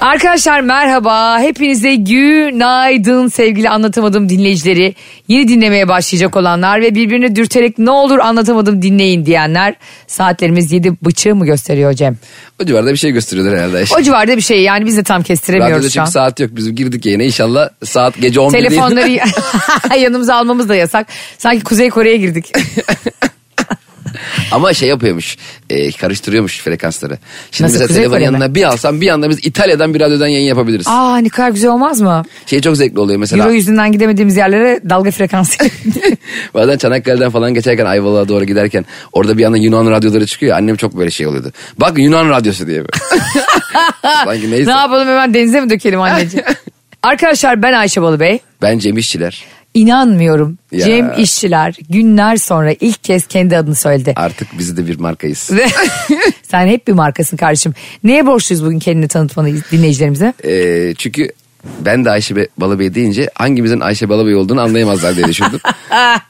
Arkadaşlar merhaba. Hepinize günaydın sevgili anlatamadım dinleyicileri. Yeni dinlemeye başlayacak olanlar ve birbirini dürterek ne olur anlatamadım dinleyin diyenler. Saatlerimiz yedi bıçığı mı gösteriyor Cem? O civarda bir şey gösteriyorlar herhalde. O civarda bir şey yani biz de tam kestiremiyoruz Radyoda şu an. çünkü saat yok. Biz girdik yayına inşallah saat gece 11 değil. Telefonları yanımıza almamız da yasak. Sanki Kuzey Kore'ye girdik. Ama şey yapıyormuş. e, karıştırıyormuş frekansları. Şimdi Nasıl, mesela telefonun yanına bir alsam bir anda biz İtalya'dan bir radyodan yayın yapabiliriz. Aa ne kadar güzel olmaz mı? Şey çok zevkli oluyor mesela. Euro yüzünden gidemediğimiz yerlere dalga frekansı. Bazen Çanakkale'den falan geçerken Ayvalık'a doğru giderken orada bir anda Yunan radyoları çıkıyor. Annem çok böyle şey oluyordu. Bak Yunan radyosu diye. Sanki neyse. ne yapalım hemen denize mi dökelim anneciğim? Arkadaşlar ben Ayşe Balıbey. Ben Cem İşçiler. İnanmıyorum. Ya. Cem İşçiler günler sonra ilk kez kendi adını söyledi. Artık biz de bir markayız. Sen hep bir markasın kardeşim. Neye borçluyuz bugün kendini tanıtmanı dinleyicilerimize? Ee, çünkü ben de Ayşe Be- Balıbey deyince hangimizin Ayşe Balıbey olduğunu anlayamazlar diye düşündüm.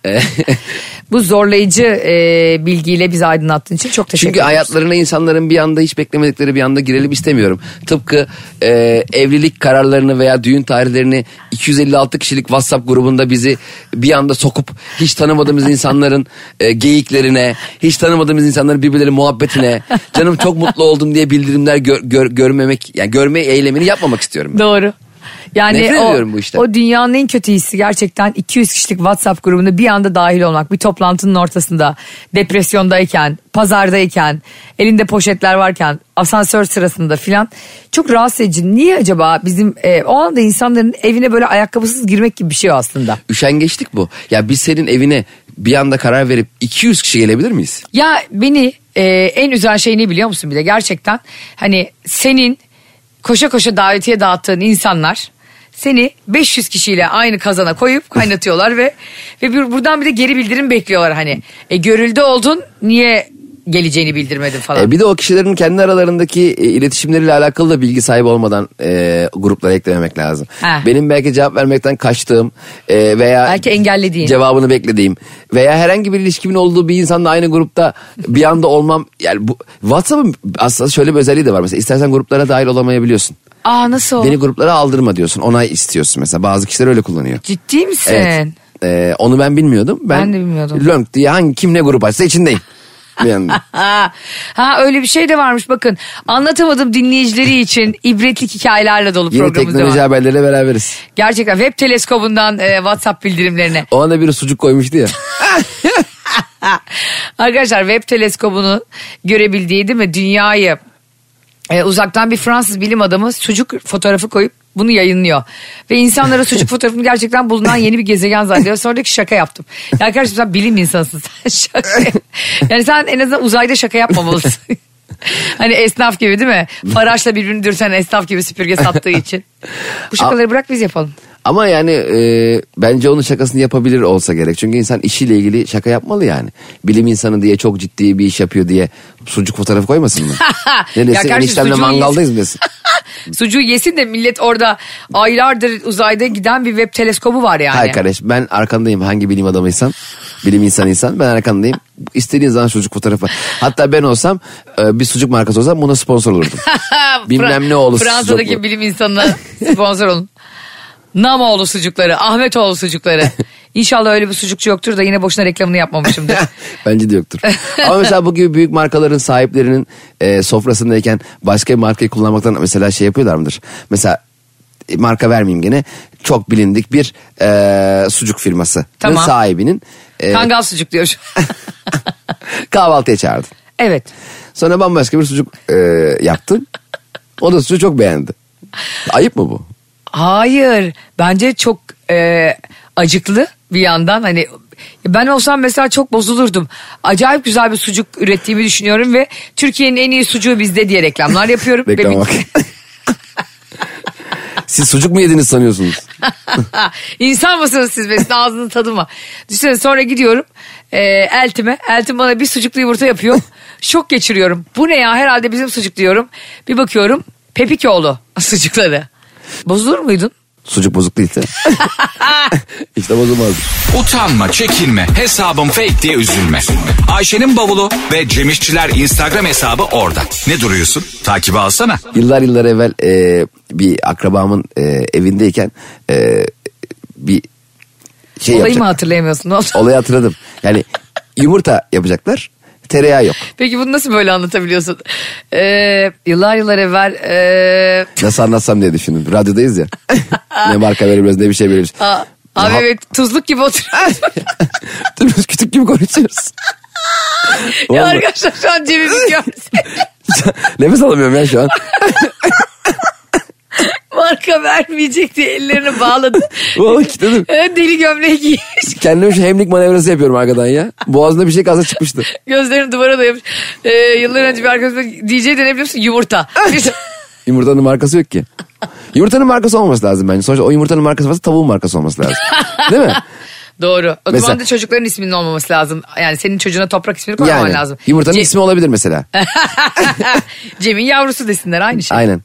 Bu zorlayıcı e, bilgiyle bizi aydınlattığın için çok teşekkür Çünkü ederim. hayatlarına insanların bir anda hiç beklemedikleri bir anda girelim istemiyorum. Tıpkı e, evlilik kararlarını veya düğün tarihlerini 256 kişilik WhatsApp grubunda bizi bir anda sokup hiç tanımadığımız insanların e, geyiklerine, hiç tanımadığımız insanların birbirleri muhabbetine, canım çok mutlu oldum diye bildirimler gör- gör- görmemek, yani görme eylemini yapmamak istiyorum. ben. Doğru. Yani Nefret o, ediyorum bu işten. o dünyanın en kötü hissi gerçekten 200 kişilik WhatsApp grubunda bir anda dahil olmak. Bir toplantının ortasında, depresyondayken, pazardayken, elinde poşetler varken, asansör sırasında filan. Çok rahatsız edici. Niye acaba bizim e, o anda insanların evine böyle ayakkabısız girmek gibi bir şey aslında. Üşengeçlik bu. Ya biz senin evine bir anda karar verip 200 kişi gelebilir miyiz? Ya beni e, en üzen şey ne biliyor musun bir de gerçekten hani senin koşa koşa davetiye dağıttığın insanlar seni 500 kişiyle aynı kazana koyup kaynatıyorlar ve ve bir, buradan bir de geri bildirim bekliyorlar hani. E, görüldü oldun niye geleceğini bildirmedin falan. E, bir de o kişilerin kendi aralarındaki e, iletişimleriyle alakalı da bilgi sahibi olmadan e, gruplara eklememek lazım. Heh. Benim belki cevap vermekten kaçtığım e, veya Belki engellediğin. cevabını beklediğim veya herhangi bir ilişkimin olduğu bir insanla aynı grupta bir anda olmam yani bu WhatsApp'ın aslında şöyle bir özelliği de var mesela istersen gruplara dahil olamayabiliyorsun. Aa nasıl? Beni gruplara aldırma diyorsun. Onay istiyorsun mesela. Bazı kişiler öyle kullanıyor. Ciddi misin? Evet. Ee, onu ben bilmiyordum. Ben, Ben de bilmiyordum. Lönk diye hangi kim ne grup açsa içindeyim. Bir anda. Ha, öyle bir şey de varmış bakın. Anlatamadım dinleyicileri için ibretlik hikayelerle dolu Yeni programımız teknoloji var. haberleriyle beraberiz. Gerçekten web teleskobundan e, WhatsApp bildirimlerine. O anda biri sucuk koymuştu ya. Arkadaşlar web teleskobunun görebildiği değil mi dünyayı e, uzaktan bir Fransız bilim adamı sucuk fotoğrafı koyup bunu yayınlıyor. Ve insanlara sucuk fotoğrafını gerçekten bulunan yeni bir gezegen zannediyor. Sonra diyor ki şaka yaptım. Ya kardeşim sen bilim insansın şaka. Yani sen en azından uzayda şaka yapmamalısın. hani esnaf gibi değil mi? Faraşla birbirini dürten esnaf gibi süpürge sattığı için. Bu şakaları bırak biz yapalım. Ama yani e, bence onun şakasını yapabilir olsa gerek. Çünkü insan işiyle ilgili şaka yapmalı yani. Bilim insanı diye çok ciddi bir iş yapıyor diye sucuk fotoğrafı koymasın mı? ne desin eniştemle mangaldayız mı desin? Sucuğu yesin de millet orada aylardır uzayda giden bir web teleskobu var yani. Hayır kardeş ben arkandayım hangi bilim adamıysan. Bilim insanıysan ben arkandayım. İstediğin zaman sucuk fotoğrafı. Hatta ben olsam e, bir sucuk markası olsam buna sponsor olurdum. Bilmem ne oğlu Fransa'daki bilim insanına sponsor olun. Namoğlu sucukları, Ahmetoğlu sucukları. İnşallah öyle bir sucukçu yoktur da yine boşuna reklamını yapmamışımdır. Bence de yoktur. Ama mesela bu gibi büyük markaların sahiplerinin e, sofrasındayken başka bir markayı kullanmaktan mesela şey yapıyorlar mıdır? Mesela e, marka vermeyeyim gene çok bilindik bir e, sucuk firması Tamam. sahibinin e, Kangal sucuk diyor. şu- kahvaltıya çağırdın. evet. Sonra bambaşka bir sucuk e, yaptın. O da sucuğu çok beğendi. Ayıp mı bu? Hayır. Bence çok e, acıklı bir yandan. Hani ben olsam mesela çok bozulurdum. Acayip güzel bir sucuk ürettiğimi düşünüyorum ve Türkiye'nin en iyi sucuğu bizde diye reklamlar yapıyorum. Bir- bak. Siz sucuk mu yediniz sanıyorsunuz? İnsan mısınız siz besin ağzının tadı mı? Düşünsene sonra gidiyorum e, eltime. Eltim bana bir sucuklu yumurta yapıyor. Şok geçiriyorum. Bu ne ya herhalde bizim sucuk diyorum. Bir bakıyorum Pepikoğlu sucukları. Bozulur muydun? Sucuk bozuk değilse. işte bozulmaz. Utanma, çekinme, hesabım fake diye üzülme. Ayşe'nin bavulu ve Cemişçiler Instagram hesabı orada. Ne duruyorsun? Takibi alsana. Yıllar yıllar evvel e, bir akrabamın e, evindeyken e, bir şey Olayı yapacak. mı hatırlayamıyorsun? Ne oldu? Olayı hatırladım. Yani yumurta yapacaklar. Tereyağı yok. Peki bunu nasıl böyle anlatabiliyorsun? Ee, yıllar yıllar evvel... ee, Nasıl anlatsam diye düşündüm. Radyodayız ya. ne marka verebiliriz ne bir şey verebiliriz. aa, abi Ha- evet tuzluk gibi oturuyoruz. Biz kütük gibi konuşuyoruz. ya arkadaşlar şu an cebimi görse Nefes alamıyorum ya şu an. Marka vermeyecek diye ellerini bağladı. Vallahi kilitledim. Deli gömleği giymiş. Kendime şu hemlik manevrası yapıyorum arkadan ya. Boğazında bir şey kalsa çıkmıştı. Gözlerini duvara dayamış. Ee, yıllar önce bir arkadaşım DJ de ne biliyor musun? Yumurta. Yumurtanın markası yok ki. Yumurtanın markası olması lazım bence. Sonuçta o yumurtanın markası varsa tavuğun markası olması lazım. Değil mi? Doğru. O Mesela- zaman da çocukların isminin olmaması lazım. Yani senin çocuğuna toprak ismini koymaman Yani lazım. yumurtanın Ce- ismi olabilir mesela. Cem'in yavrusu desinler aynı şey. Aynen.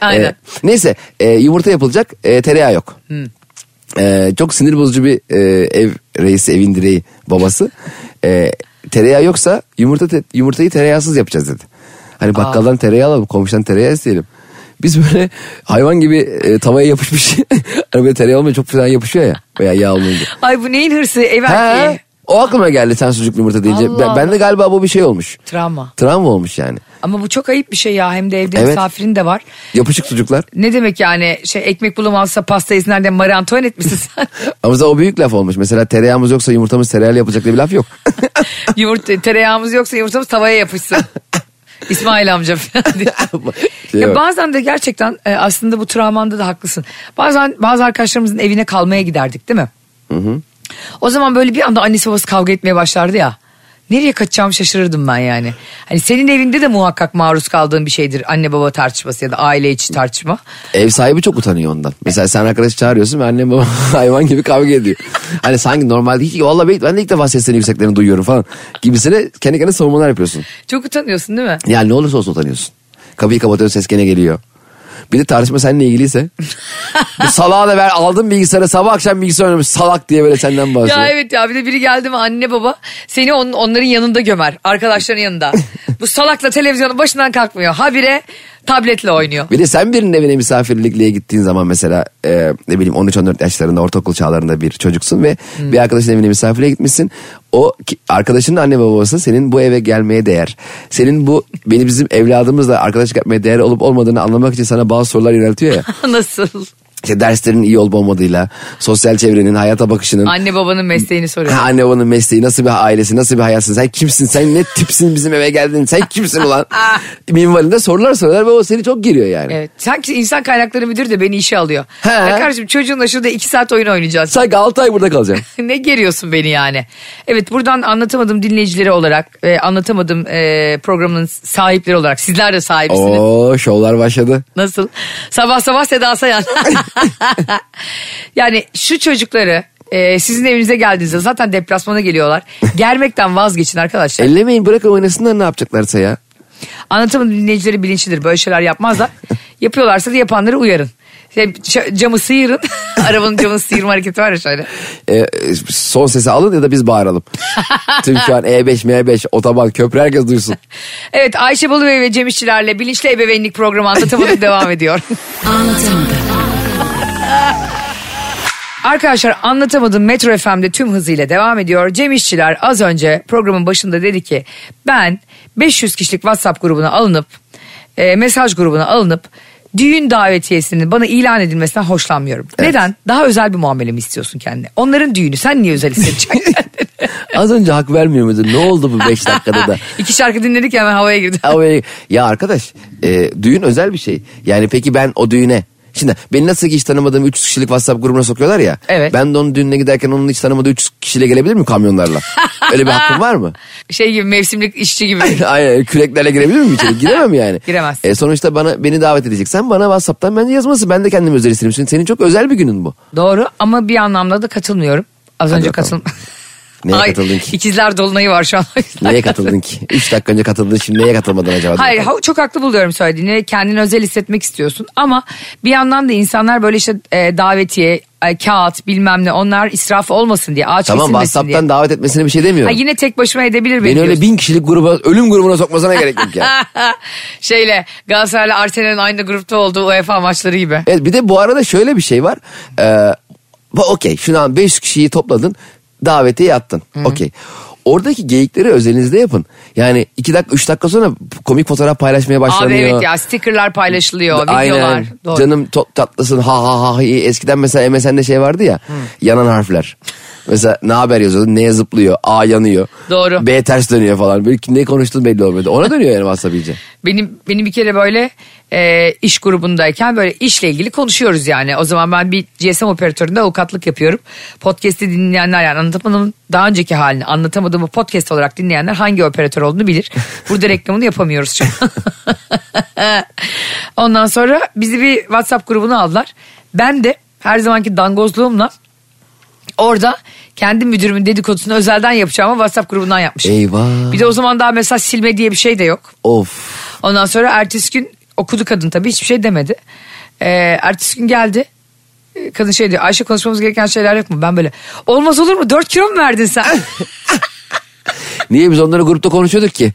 Aynen. Ee, neyse e, yumurta yapılacak e, tereyağı yok. E, çok sinir bozucu bir e, ev reisi evin direği babası. E, tereyağı yoksa yumurta te- yumurtayı tereyağsız yapacağız dedi. Hani bakkaldan tereyağı alalım komşudan tereyağı isteyelim. Biz böyle hayvan gibi e, tavaya yapışmış. hani böyle tereyağı olmayınca çok falan yapışıyor ya. Veya yağ olmayınca. Ay bu neyin hırsı ev erkeği. O aklıma geldi sen sucuklu yumurta deyince. Allah Ben, ben de Allah. galiba bu bir şey olmuş. Travma. Travma olmuş yani. Ama bu çok ayıp bir şey ya. Hem de evde Evet. misafirin de var. Yapışık sucuklar. Ne demek yani şey ekmek bulamazsa pasta yesinler diye Marie Antoinette misin sen? Ama o büyük laf olmuş. Mesela tereyağımız yoksa yumurtamız tereyağıyla yapılacak diye bir laf yok. Yumurta, tereyağımız yoksa yumurtamız tavaya yapışsın. İsmail amca falan diye. Şey ya bazen de gerçekten e, aslında bu travmanda da haklısın. Bazen bazı arkadaşlarımızın evine kalmaya giderdik değil mi? O zaman böyle bir anda annesi babası kavga etmeye başlardı ya. Nereye kaçacağımı şaşırırdım ben yani. Hani senin evinde de muhakkak maruz kaldığın bir şeydir anne baba tartışması ya da aile içi tartışma. Ev sahibi çok utanıyor ondan. Mesela sen arkadaş çağırıyorsun ve annem babam hayvan gibi kavga ediyor. Hani sanki normalde hiç valla ben de ilk defa seslerini yükseklerini duyuyorum falan gibisine kendi kendine savunmalar yapıyorsun. Çok utanıyorsun değil mi? Yani ne olursa olsun utanıyorsun. Kapıyı kapatıyorsun ses gene geliyor. Bir de tartışma seninle ilgiliyse. Bu salağa da ver aldım bilgisayarı sabah akşam bilgisayar oynamış salak diye böyle senden bahsediyor. Ya evet ya bir de biri geldi mi anne baba seni on, onların yanında gömer arkadaşların yanında. Bu salakla televizyonun başından kalkmıyor. Habire tabletle oynuyor. Bir de sen birinin evine misafirlikliğe gittiğin zaman mesela e, ne bileyim 13-14 yaşlarında ortaokul çağlarında bir çocuksun ve bir arkadaşın evine misafirliğe gitmişsin. O arkadaşının anne babası senin bu eve gelmeye değer. Senin bu beni bizim evladımızla arkadaşlık yapmaya değer olup olmadığını anlamak için sana bazı sorular yöneltiyor ya. Nasıl? İşte derslerin iyi olup olmadığıyla, sosyal çevrenin, hayata bakışının, Anne babanın mesleğini soruyor. Ha, anne babanın mesleği, nasıl bir ailesi, nasıl bir hayatsın, sen kimsin, sen ne tipsin bizim eve geldin, sen kimsin ulan? Minvalinde sorular soruyorlar ve o seni çok giriyor yani. Evet. Sanki insan kaynakları müdürü de beni işe alıyor. He. Ya kardeşim çocuğunla şurada iki saat oyun oynayacağız. Sanki 6 ay burada kalacağım. ne geriyorsun beni yani? Evet buradan anlatamadım dinleyicileri olarak ve anlatamadım e, programının sahipleri olarak sizler de sahipsiniz. Oo şovlar başladı. Nasıl? Sabah sabah Seda Sayan. yani şu çocukları e, sizin evinize geldiğinizde zaten deplasmana geliyorlar. Germekten vazgeçin arkadaşlar. Ellemeyin bırakın oynasınlar ne yapacaklarsa ya. Anlatamadım dinleyicileri bilinçlidir. Böyle şeyler yapmazlar. Yapıyorlarsa da yapanları uyarın. Ç- camı sıyırın. Arabanın camını sıyırma hareketi var ya şöyle. Ee, son sesi alın ya da biz bağıralım. Tüm şu an E E5, M5, otoban, köprü herkes duysun. Evet Ayşe Balıbey ve Cem İşçilerle Bilinçli Ebeveynlik programı anlatamadım devam ediyor. Arkadaşlar anlatamadım Metro FM'de tüm hızıyla devam ediyor. Cem İşçiler az önce programın başında dedi ki ben 500 kişilik WhatsApp grubuna alınıp e, mesaj grubuna alınıp düğün davetiyesinin bana ilan edilmesinden hoşlanmıyorum. Neden? Daha özel bir muamele mi istiyorsun kendine? Onların düğünü sen niye özel hissedeceksin? Az önce hak vermiyor muydun? Ne oldu bu 5 dakikada da? İki şarkı dinledik hemen havaya girdi. Ama böyle- ya arkadaş e, düğün özel bir şey. Yani peki ben o düğüne Şimdi beni nasıl ki hiç tanımadığım 300 kişilik WhatsApp grubuna sokuyorlar ya. Evet. Ben de onun düğününe giderken onun hiç tanımadığı 300 kişiyle gelebilir mi kamyonlarla? Öyle bir hakkım var mı? Şey gibi mevsimlik işçi gibi. Aynen küreklerle girebilir miyim içeri? Giremem yani. Giremezsin. E, sonuçta bana beni davet edeceksen bana WhatsApp'tan bence yazması. Ben de kendimi özel isterim. Senin, çok özel bir günün bu. Doğru ama bir anlamda da katılmıyorum. Az önce bakalım. katıl Neye Ay, katıldın ki? İkizler dolunayı var şu an. Neye katıldın ki? Üç dakika önce katıldın şimdi neye katılmadın acaba? Hayır ha- çok haklı buluyorum söylediğini. Kendini özel hissetmek istiyorsun. Ama bir yandan da insanlar böyle işte e, davetiye, e, kağıt bilmem ne onlar israf olmasın diye. Ağaç Tamam kesilmesin WhatsApp'tan diye. davet etmesine bir şey Ha, demiyorum. yine tek başıma edebilir Beni öyle bin kişilik gruba, ölüm grubuna sokmasına gerek yok ya. Şeyle Galatasaray'la Arsenal'in aynı grupta olduğu UEFA maçları gibi. Evet bir de bu arada şöyle bir şey var. Ee, okey şunu an 500 kişiyi topladın davetiye yattın. Okey. Oradaki geyikleri özelinizde yapın. Yani iki dakika üç dakika sonra komik fotoğraf paylaşmaya başlanıyor. Abi evet ya stickerlar paylaşılıyor, videolar. Aynen. Doğru. Canım tatlısın ha ha ha. Eskiden mesela MSN'de şey vardı ya. Yanan harfler. Mesela ne haber yazıyordu? Neye zıplıyor? A yanıyor. Doğru. B ters dönüyor falan. Böyle ne konuştuğun belli olmuyordu. Ona dönüyor yani WhatsApp iyice. Benim benim bir kere böyle e, iş grubundayken böyle işle ilgili konuşuyoruz yani. O zaman ben bir GSM operatöründe avukatlık yapıyorum. Podcast'i dinleyenler yani anlatamadığım daha önceki halini anlatamadığımı podcast olarak dinleyenler hangi operatör olduğunu bilir. Burada reklamını yapamıyoruz şu an. Ondan sonra bizi bir WhatsApp grubuna aldılar. Ben de her zamanki dangozluğumla orada kendi müdürümün dedikodusunu özelden yapacağımı WhatsApp grubundan yapmışım. Eyvah. Bir de o zaman daha mesaj silme diye bir şey de yok. Of. Ondan sonra ertesi gün okudu kadın tabii hiçbir şey demedi. Ee, ertesi gün geldi. Ee, Kadın şey diyor Ayşe konuşmamız gereken şeyler yok mu? Ben böyle olmaz olur mu 4 kilo mu verdin sen? Niye biz onları grupta konuşuyorduk ki?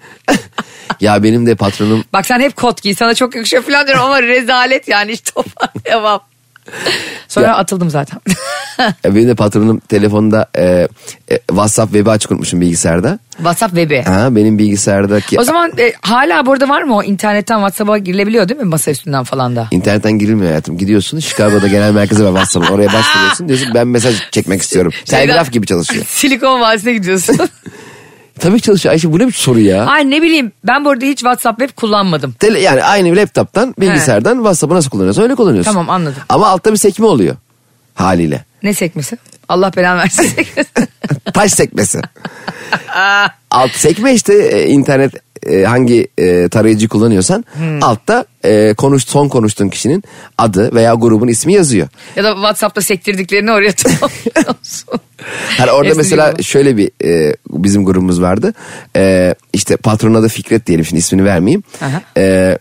ya benim de patronum Bak sen hep kot giy sana çok yakışıyor falan diyorum ama rezalet yani hiç toparlayamam. Sonra Ya. atıldım zaten. Benim de patronum telefonda e, e, WhatsApp web'i açık unutmuşum bilgisayarda. WhatsApp webi. Ha, benim bilgisayardaki O zaman e, hala burada var mı o internetten WhatsApp'a girilebiliyor değil mi masa üstünden falan da? internetten girilmiyor hayatım. Gidiyorsun Chicago'da genel merkezi var WhatsApp'ın. Oraya başvuruyorsun diyorsun ben mesaj çekmek istiyorum. Telgraf gibi çalışıyor. Silikon Vadisi'ne gidiyorsun. Tabii ki çalışıyor. Ayşe bu ne bir soru ya? Ay ne bileyim ben burada hiç WhatsApp web kullanmadım. Tele, yani aynı laptop'tan bilgisayardan WhatsApp'ı nasıl kullanıyorsun öyle kullanıyorsun. Tamam, anladım. Ama altta bir sekme oluyor haliyle. Ne sekmesi? Allah belanı versin. Taş sekmesi. Alt sekme işte e, internet e, hangi e, tarayıcı kullanıyorsan Hmm. altta e, konuş son konuştuğun kişinin adı veya grubun ismi yazıyor. ya da WhatsApp'ta sektirdiklerini oraya tamamlıyorsun. Hani orada Hepsi mesela gibi. şöyle bir e, bizim grubumuz vardı. E, işte patronun adı Fikret diyelim şimdi ismini vermeyeyim. Aha. E,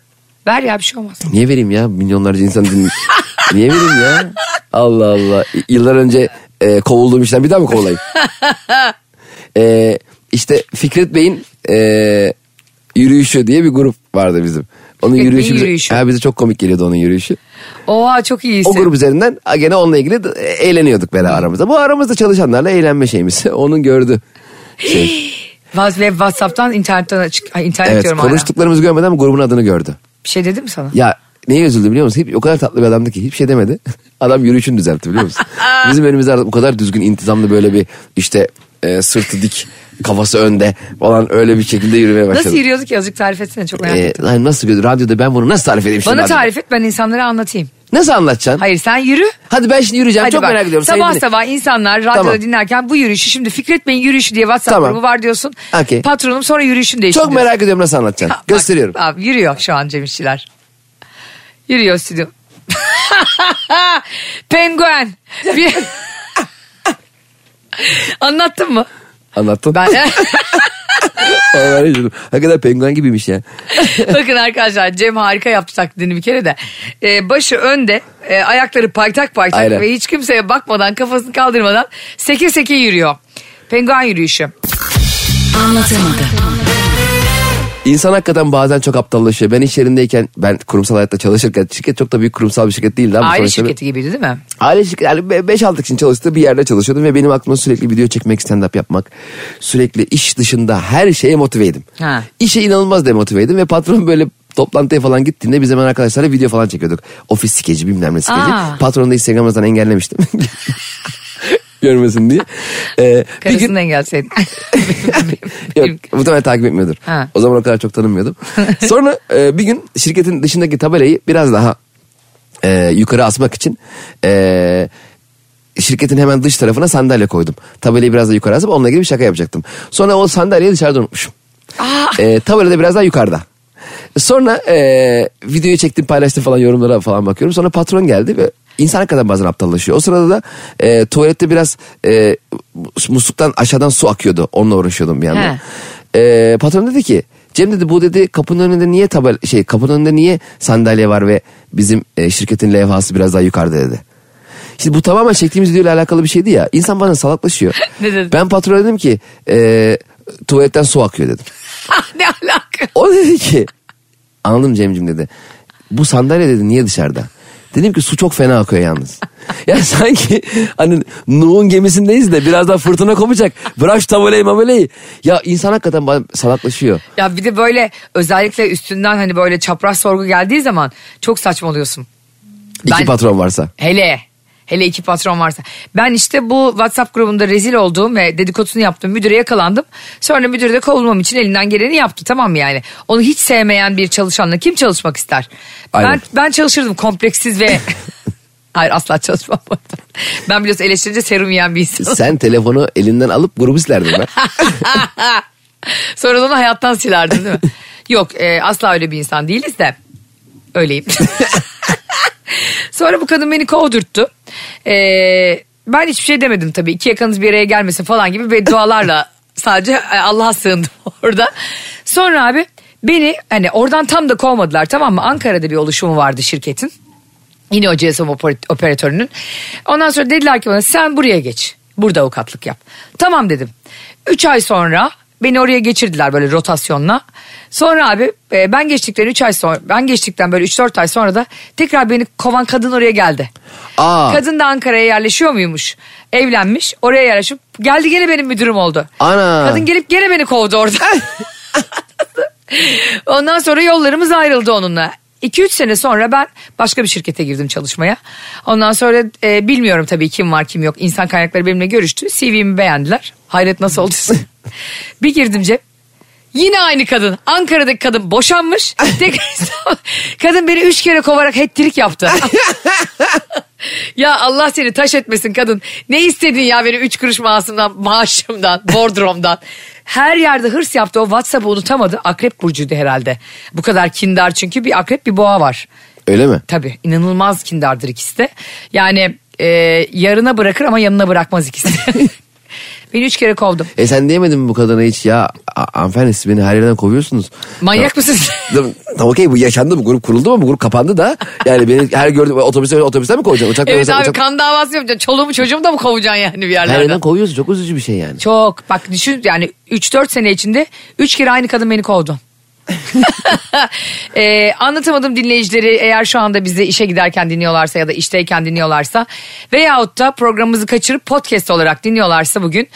Ver ya bir şey olmaz. niye vereyim ya milyonlarca insan din... niye vereyim ya? Allah Allah. Yıllar önce e, kovulduğum işten bir daha mı kovulayım? e, işte Fikret Bey'in e, yürüyüşü diye bir grup vardı bizim. Onun yürüyüşü, bize, yürüyüşü. Ha, bize çok komik geliyordu onun yürüyüşü. Oha çok iyi isim. O grup üzerinden gene onunla ilgili de- eğleniyorduk böyle aramızda. Bu aramızda çalışanlarla eğlenme şeyimiz. Onun gördü. Şey. WhatsApp'tan internetten açık. Ay, internet evet diyorum hala. konuştuklarımızı görmeden ama grubun adını gördü. Bir şey dedim mi sana? Ya neye üzüldü biliyor musun? Hiç, o kadar tatlı bir adamdı ki hiçbir şey demedi. Adam yürüyüşünü düzeltti biliyor musun? Bizim önümüzde artık o kadar düzgün intizamlı böyle bir işte e, sırtı dik kafası önde falan öyle bir şekilde yürümeye başladı. Nasıl yürüyorduk ki azıcık tarif etsene çok merak Ee, ettim. lan nasıl görüyor? Radyoda ben bunu nasıl tarif edeyim şimdi? Bana tarif et ben insanlara anlatayım. Nasıl anlatacaksın? Hayır sen yürü. Hadi ben şimdi yürüyeceğim. Hadi Çok bak. merak ediyorum. Sabah Sevgili- sabah insanlar radyoda Tamam. dinlerken bu yürüyüşü şimdi Fikret Bey'in yürüyüşü diye WhatsApp Tamam. grubu var diyorsun. Okey. Patronum sonra yürüyüşünü değiştir Çok diyorsun. merak ediyorum nasıl anlatacaksın. Bak, Gösteriyorum. Abi, yürüyor şu an Cem İşçiler. Yürüyor stüdyo. Penguen. Bir... Anlattın mı? Anlattın. Ben. Hakikaten penguen gibiymiş ya. bakın arkadaşlar Cem harika yaptı taklidini bir kere de. Ee, başı önde, e, ayakları paytak paytak Aynen. ve hiç kimseye bakmadan kafasını kaldırmadan seke seke yürüyor. Penguen yürüyüşü. Anlatamadım. İnsan hakikaten bazen çok aptallaşıyor. Ben iş yerindeyken ben kurumsal hayatta çalışırken şirket çok da büyük kurumsal bir şirket değildi ama Aile sonuçta- şirketi gibiydi değil mi? Aile şirketi yani 5-6 kişinin çalıştığı bir yerde çalışıyordum ve benim aklıma sürekli video çekmek, stand-up yapmak, sürekli iş dışında her şeye motiveydim. Ha. İşe inanılmaz demotiveydim ve patron böyle toplantıya falan gittiğinde biz hemen arkadaşlarla video falan çekiyorduk. Ofis skeci bilmem ne skeci. Patronu da Instagram'dan engellemiştim. Görmesin diye. Ee, bir gün engelseydin. Yok muhtemelen takip etmiyordur. Ha. O zaman o kadar çok tanımıyordum. Sonra e, bir gün şirketin dışındaki tabelayı biraz daha e, yukarı asmak için e, şirketin hemen dış tarafına sandalye koydum. Tabelayı biraz daha yukarı asıp onunla ilgili bir şaka yapacaktım. Sonra o sandalyeyi dışarıda unutmuşum. E, tabela da biraz daha yukarıda. Sonra e, videoyu çektim paylaştım falan yorumlara falan bakıyorum. Sonra patron geldi ve insan hakikaten bazen aptallaşıyor. O sırada da e, tuvalette biraz e, musluktan aşağıdan su akıyordu. Onunla uğraşıyordum bir yandan. E, patron dedi ki Cem dedi bu dedi kapının önünde niye tabel şey kapının önünde niye sandalye var ve bizim e, şirketin levhası biraz daha yukarıda dedi. Şimdi bu tamamen çektiğimiz videoyla alakalı bir şeydi ya. İnsan bazen salaklaşıyor. Ne dedin? Ben patrona dedim ki e, tuvaletten su akıyor dedim. ne alaka? O dedi ki anladım Cem'cim dedi. Bu sandalye dedi niye dışarıda? Dedim ki su çok fena akıyor yalnız. ya sanki hani Nuh'un gemisindeyiz de birazdan fırtına kopacak. Bırak tabelayı mabelayı. Ya insan hakikaten bazen salaklaşıyor. Ya bir de böyle özellikle üstünden hani böyle çapraz sorgu geldiği zaman çok saçmalıyorsun. İki Ben- patron varsa. Hele hele iki patron varsa. Ben işte bu WhatsApp grubunda rezil olduğum ve dedikodusunu yaptım. Müdüre yakalandım. Sonra müdür de kovulmam için elinden geleni yaptı tamam yani? Onu hiç sevmeyen bir çalışanla kim çalışmak ister? Aynen. Ben ben çalışırdım kompleksiz ve Hayır asla çalışmam. Ben biliyorsun eleştirince serum yiyen bir insanım. Sen telefonu elinden alıp grubu silerdin ben. Sonra onu hayattan silerdin değil mi? Yok e, asla öyle bir insan değiliz de öyleyim. Sonra bu kadın beni kovdurttu. E, ben hiçbir şey demedim tabii. İki yakanız bir araya gelmesin falan gibi beddualarla sadece e, Allah'a sığındım orada. Sonra abi beni hani oradan tam da kovmadılar tamam mı? Ankara'da bir oluşumu vardı şirketin. Yine o GSM oper- operatörünün. Ondan sonra dediler ki bana sen buraya geç. Burada avukatlık yap. Tamam dedim. Üç ay sonra beni oraya geçirdiler böyle rotasyonla. Sonra abi e, ben geçtikten 3 ay sonra ben geçtikten böyle 3-4 ay sonra da tekrar beni kovan kadın oraya geldi. Aa. Kadın da Ankara'ya yerleşiyor muymuş? Evlenmiş oraya yerleşip geldi gene benim müdürüm oldu. Ana. Kadın gelip gene beni kovdu orada. Ondan sonra yollarımız ayrıldı onunla. 2-3 sene sonra ben başka bir şirkete girdim çalışmaya. Ondan sonra e, bilmiyorum tabii kim var kim yok. İnsan kaynakları benimle görüştü. CV'mi beğendiler. Hayret nasıl olduysa. bir girdim cep. Yine aynı kadın. Ankara'daki kadın boşanmış. Tekrar kadın beni üç kere kovarak hettirik yaptı. ya Allah seni taş etmesin kadın. Ne istedin ya beni üç kuruş maaşımdan, maaşımdan, bordromdan. Her yerde hırs yaptı o WhatsApp'ı unutamadı. Akrep burcuydu herhalde. Bu kadar kindar çünkü bir akrep bir boğa var. Öyle mi? Tabii inanılmaz kindardır ikisi de. Yani e, yarına bırakır ama yanına bırakmaz ikisi de. Beni üç kere kovdum. E sen diyemedin mi bu kadına hiç ya hanımefendi siz beni her yerden kovuyorsunuz. Manyak? Tamam, tamam okey bu yaşandı bu grup kuruldu ama bu grup kapandı da. Yani beni her gördüğüm otobüste otobüsten mi kovacaksın? Uçakta evet abi uçak... kan davası yapacaksın. Çoluğumu çocuğumu da mı kovacaksın yani bir Her yerlerden? yerden kovuyorsun çok üzücü bir şey yani. Çok bak düşün yani 3-4 sene içinde 3 kere aynı kadın beni kovdu. ee, anlatamadım dinleyicileri eğer şu anda bizi işe giderken dinliyorlarsa ya da işteyken dinliyorlarsa veyahut da programımızı kaçırıp podcast olarak dinliyorlarsa bugün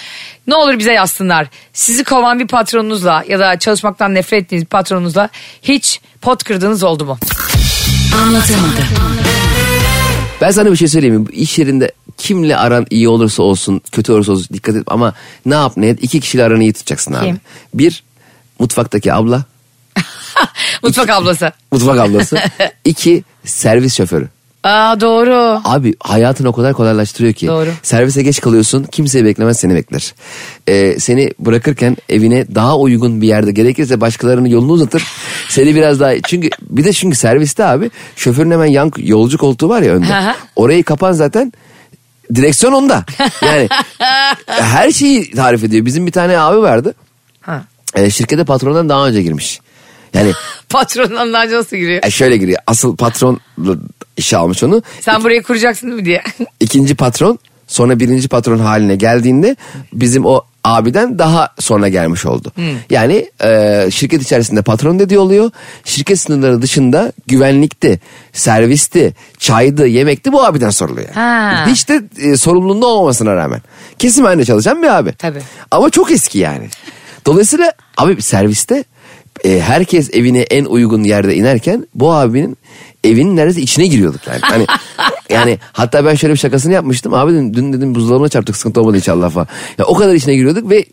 ne olur bize yazsınlar. Sizi kovan bir patronunuzla ya da çalışmaktan nefret ettiğiniz bir patronunuzla hiç pot kırdığınız oldu mu? Anlatamadım. Ben sana bir şey söyleyeyim mi? İş yerinde kimle aran iyi olursa olsun kötü olursa olsun dikkat et ama ne yap ne et iki kişiyle aranı iyi tutacaksın abi. Kim? Bir mutfaktaki abla Mutfak ablası. mutfak ablası. İki servis şoförü. Aa doğru. Abi hayatını o kadar kolaylaştırıyor ki. Doğru. Servise geç kalıyorsun kimseyi beklemez seni bekler. Ee, seni bırakırken evine daha uygun bir yerde gerekirse başkalarının yolunu uzatır. seni biraz daha çünkü bir de çünkü serviste abi şoförün hemen yan yolcu koltuğu var ya önde. Orayı kapan zaten direksiyon onda. Yani her şeyi tarif ediyor. Bizim bir tane abi vardı. Ha. Ee, şirkete patrondan daha önce girmiş. Yani Patronun nasıl giriyor? e, şöyle giriyor. Asıl patron işe almış onu. Sen burayı kuracaksın mi diye. ikinci patron sonra birinci patron haline geldiğinde bizim o abiden daha sonra gelmiş oldu. Yani e, şirket içerisinde patron dediği oluyor. Şirket sınırları dışında güvenlikti, servisti, çaydı, yemekti bu abiden soruluyor. Ha. Hiç de e, sorumluluğunda olmamasına rağmen. Kesin halinde çalışan bir abi. Tabii. Ama çok eski yani. Dolayısıyla abi serviste e, herkes evine en uygun yerde inerken bu abinin evinin neredeyse içine giriyorduk yani. Hani yani hatta ben şöyle bir şakasını yapmıştım. Abi dedim, dün dedim buzdolabına çarptık sıkıntı olmadı inşallah falan. Ya o kadar içine giriyorduk ve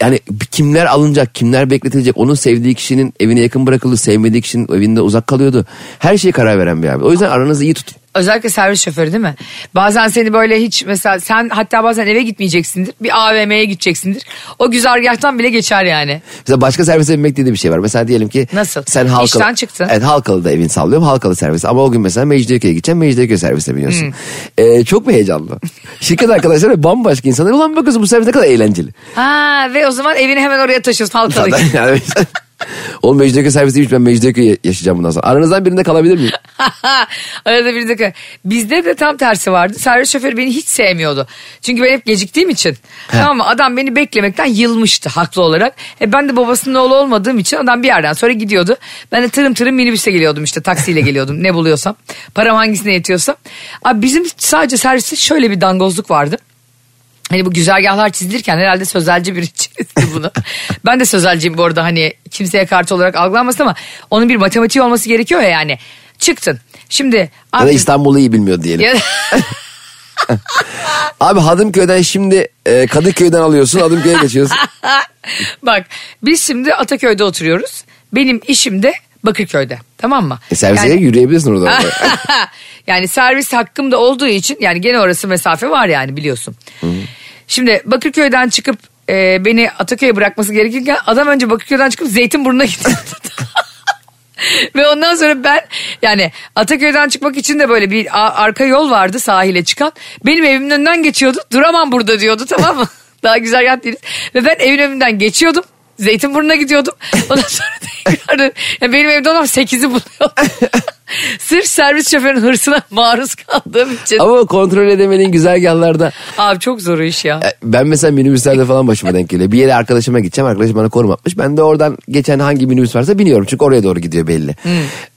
yani kimler alınacak, kimler bekletilecek, onun sevdiği kişinin evine yakın bırakıldı, sevmediği kişinin evinde uzak kalıyordu. Her şeye karar veren bir abi. O yüzden aranızı iyi tutun. Özellikle servis şoförü değil mi? Bazen seni böyle hiç mesela sen hatta bazen eve gitmeyeceksindir. Bir AVM'ye gideceksindir. O güzergahtan bile geçer yani. Mesela başka servise binmek diye de bir şey var. Mesela diyelim ki Nasıl? sen Halkalı, İşten çıktın. Evet Halkalı'da evin sallıyorum. Halkalı servis. Ama o gün mesela Mecidiyeköy'e gideceğim. Mecidiyeköy servise biniyorsun. Hmm. Ee, çok mu heyecanlı? Şirket arkadaşları bambaşka insanlar. Ulan bakıyorsun bu servis ne kadar eğlenceli. Ha ve o zaman evini hemen oraya taşıyorsun halkalı. Zaten yani. Oğlum Mecidiyeköy değilmiş ben Mecidiyeköy yaşayacağım bundan sonra. Aranızdan birinde kalabilir miyim? Arada bir dakika. Bizde de tam tersi vardı. Servis şoförü beni hiç sevmiyordu. Çünkü ben hep geciktiğim için. Tamam mı? Adam beni beklemekten yılmıştı haklı olarak. E ben de babasının oğlu olmadığım için adam bir yerden sonra gidiyordu. Ben de tırım tırım minibüse geliyordum işte taksiyle geliyordum ne buluyorsam. Param hangisine yetiyorsa. Abi bizim sadece serviste şöyle bir dangozluk vardı. Hani bu güzergahlar çizilirken herhalde sözelci biri çizdi bunu. ben de sözelciyim bu arada hani kimseye karşı olarak algılanmasın ama onun bir matematiği olması gerekiyor ya yani. Çıktın. Şimdi Ya da abi, İstanbul'u iyi bilmiyor diyelim. Ya- Abi Hadımköy'den şimdi e, Kadıköy'den alıyorsun Hadımköy'e geçiyorsun. Bak biz şimdi Ataköy'de oturuyoruz. Benim işim de Bakırköy'de. Tamam mı? E, servise Yani- yürüyebilirsin orada. yani servis hakkım da olduğu için yani gene orası mesafe var yani biliyorsun. Şimdi Bakırköy'den çıkıp e, beni Ataköy'e bırakması gerekirken adam önce Bakırköy'den çıkıp Zeytinburnu'na gidiyordu. Ve ondan sonra ben yani Ataköy'den çıkmak için de böyle bir arka yol vardı sahile çıkan. Benim evimin önünden geçiyordu. Duramam burada diyordu tamam mı? Daha güzel yer değiliz. Ve ben evin önünden geçiyordum. Zeytinburnu'na gidiyordum. Ondan sonra tekrar yani benim evde olmam 8'i buluyor. Sırf servis şoförünün hırsına maruz kaldığım için. Ama kontrol edemediğin güzergahlarda Abi çok zor iş ya. E, Ben mesela minibüslerde falan başıma denk geliyor. Bir yere arkadaşıma gideceğim. Arkadaşım bana konum atmış. Ben de oradan geçen hangi minibüs varsa biniyorum. Çünkü oraya doğru gidiyor belli.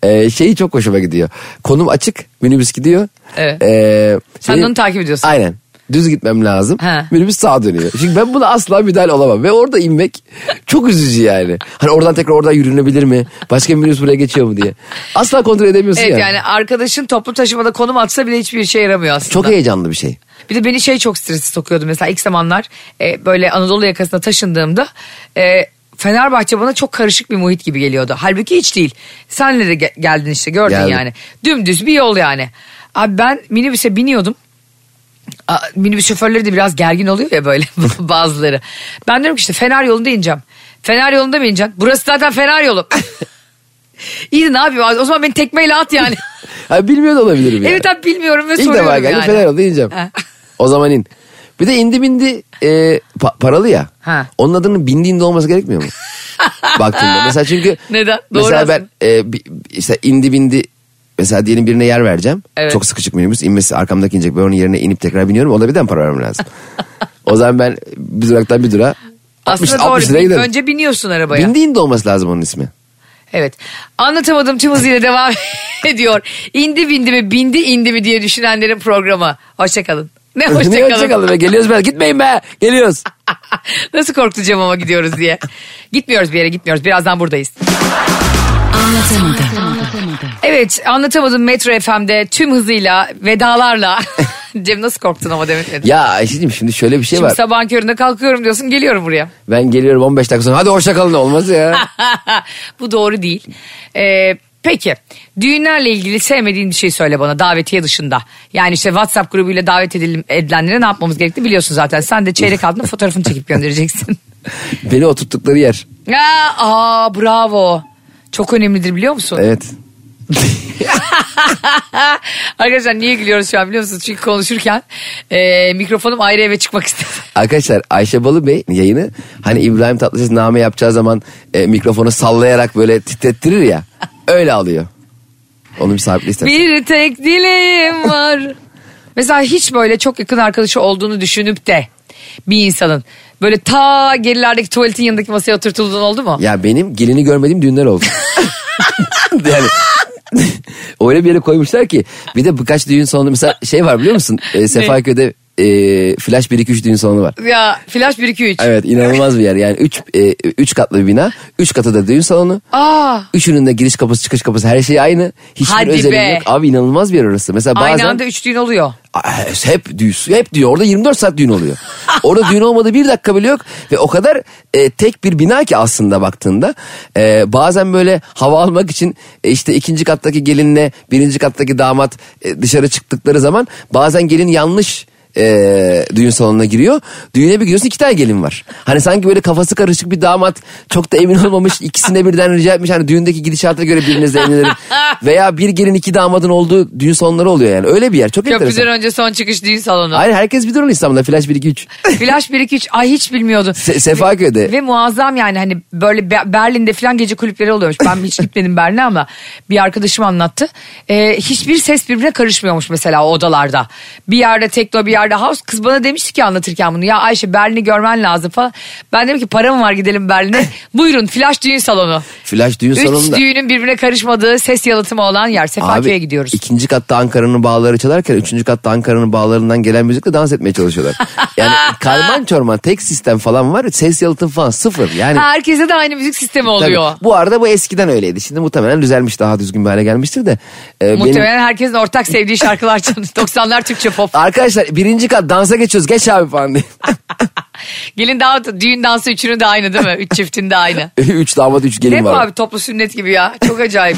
Ee, şeyi çok hoşuma gidiyor. Konum açık. Minibüs gidiyor. Evet. Ee, Sen senin- onu takip ediyorsun. Aynen. Düz gitmem lazım. Ha. Minibüs sağa dönüyor. Çünkü ben buna asla müdahale olamam. Ve orada inmek çok üzücü yani. Hani oradan tekrar oradan yürünebilir mi? Başka bir minibüs buraya geçiyor mu diye. Asla kontrol edemiyorsun Evet yani. yani arkadaşın toplu taşımada konum atsa bile hiçbir şey yaramıyor aslında. Çok heyecanlı bir şey. Bir de beni şey çok stresi sokuyordu mesela ilk zamanlar e, böyle Anadolu yakasına taşındığımda e, Fenerbahçe bana çok karışık bir muhit gibi geliyordu. Halbuki hiç değil. Senle de ge- geldin işte gördün Geldim. yani. Dümdüz bir yol yani. Abi ben minibüse biniyordum. Minibüs şoförleri de biraz gergin oluyor ya böyle bazıları. Ben diyorum ki işte Fener yolunda ineceğim. Fener yolunda mı ineceksin? Burası zaten Fener yolu. İyi de ne yapayım? O zaman beni tekmeyle at yani. Ha, bilmiyor da olabilirim yani. evet abi bilmiyorum ve İlk soruyorum defa geldim yani. Fenerbahçe ineceğim. Ha. o zaman in. Bir de indi bindi e, pa- paralı ya. Ha. Onun adının bindiğinde olması gerekmiyor mu? Baktığında. Mesela çünkü Neden? Doğru mesela ben e, işte indi bindi mesela diyelim birine yer vereceğim. Evet. Çok sıkışık minibüs inmesi arkamdaki inecek. Ben onun yerine inip tekrar biniyorum. O da birden para vermem lazım. o zaman ben bir duraktan bir dura 60, Aslında 60 doğru. giderim. önce biniyorsun arabaya. Bindiğinde olması lazım onun ismi. Evet. Anlatamadım tüm hızıyla devam ediyor. İndi bindi mi bindi indi mi diye düşünenlerin programı. Hoşçakalın. Ne ne hoşçakalın. hoşçakalın be geliyoruz be gitmeyin be geliyoruz. Nasıl korkutacağım ama gidiyoruz diye. Gitmiyoruz bir yere gitmiyoruz. Birazdan buradayız. Anlatamadım. Evet anlatamadım Metro FM'de tüm hızıyla vedalarla. Cem nasıl korktun ama demedin. Ya Ayşe'cim şimdi şöyle bir şey Şimdi var. sabahın köründe kalkıyorum diyorsun geliyorum buraya. Ben geliyorum 15 dakika sonra hadi hoşçakalın olmaz ya. Bu doğru değil. Ee, peki düğünlerle ilgili sevmediğin bir şey söyle bana davetiye dışında. Yani işte WhatsApp grubuyla davet edilim, edilenlere ne yapmamız gerektiğini biliyorsun zaten. Sen de çeyrek altında fotoğrafını çekip göndereceksin. Beni oturttukları yer. Aa, aa bravo. Çok önemlidir biliyor musun? Evet. Arkadaşlar niye gülüyoruz şu an biliyor musunuz? Çünkü konuşurken e, mikrofonum ayrı eve çıkmak istedi. Arkadaşlar Ayşe Balı Bey yayını hani İbrahim Tatlıses name yapacağı zaman e, mikrofonu sallayarak böyle titrettirir ya. Öyle alıyor. Onu bir sahiple ister. Bir tek dileğim var. Mesela hiç böyle çok yakın arkadaşı olduğunu düşünüp de bir insanın böyle ta gerilerdeki tuvaletin yanındaki masaya oturtulduğun oldu mu? Ya benim gelini görmediğim düğünler oldu. yani öyle bir yere koymuşlar ki bir de birkaç düğün salonu mesela şey var biliyor musun? E, Sefaköy'de e, Flash 1-2-3 düğün salonu var. Ya flash 1 2 3. Evet inanılmaz bir yer yani 3 üç katlı bir bina 3 katı da düğün salonu. Aa, Üçünün de giriş kapısı çıkış kapısı her şey aynı. Hiçbir Hadi özelliği be. yok. Abi inanılmaz bir yer orası. Mesela bazen aynı anda üç düğün oluyor. Hep düğün, hep düğün. Orada 24 saat düğün oluyor. Orada düğün olmadığı bir dakika bile yok. Ve o kadar e, tek bir bina ki aslında baktığında. E, bazen böyle hava almak için e, işte ikinci kattaki gelinle birinci kattaki damat e, dışarı çıktıkları zaman bazen gelin yanlış e, düğün salonuna giriyor. Düğüne bir gidiyorsun iki tane gelin var. Hani sanki böyle kafası karışık bir damat çok da emin olmamış ikisine birden rica etmiş. Hani düğündeki gidişata göre birinizle evlenelim. Veya bir gelin iki damadın olduğu düğün salonları oluyor yani. Öyle bir yer çok Köprüden enteresan. önce son çıkış düğün salonu. Hayır herkes bilir onu İstanbul'da. Flash 1 2 3. Flash 1 2 3 ay hiç bilmiyordum. Se- Sefaköy'de. Ve muazzam yani hani böyle Be- Berlin'de falan gece kulüpleri oluyormuş. Ben hiç gitmedim Berlin'e ama bir arkadaşım anlattı. Ee, hiçbir ses birbirine karışmıyormuş mesela o odalarda. Bir yerde tekno bir yerde house. Kız bana demişti ki anlatırken bunu. Ya Ayşe Berlin'i görmen lazım falan. Ben dedim ki para mı var gidelim Berlin'e. Buyurun flash düğün salonu. Flash düğün Üç salonunda. düğünün birbirine karışmadığı ses yalıtımı olan yer. Sefaköy'e gidiyoruz. ikinci katta Ankara'nın bağları çalarken üçüncü katta Ankara'nın bağlarından gelen müzikle dans etmeye çalışıyorlar. Yani karman çorman tek sistem falan var. Ses yalıtım falan sıfır. Yani Ha, herkese de aynı müzik sistemi Tabii. oluyor. Bu arada bu eskiden öyleydi. Şimdi muhtemelen düzelmiş daha düzgün bir hale gelmiştir de. Ee, benim- Muhtemelen herkesin ortak sevdiği şarkılar çalıyor. 90'lar Türkçe pop. Arkadaşlar birinci kat dansa geçiyoruz geç abi falan diye. Gelin daha düğün dansı üçünün de aynı değil mi? Üç çiftin de aynı. üç damat üç gelin Ne bu var. abi toplu sünnet gibi ya. Çok acayip.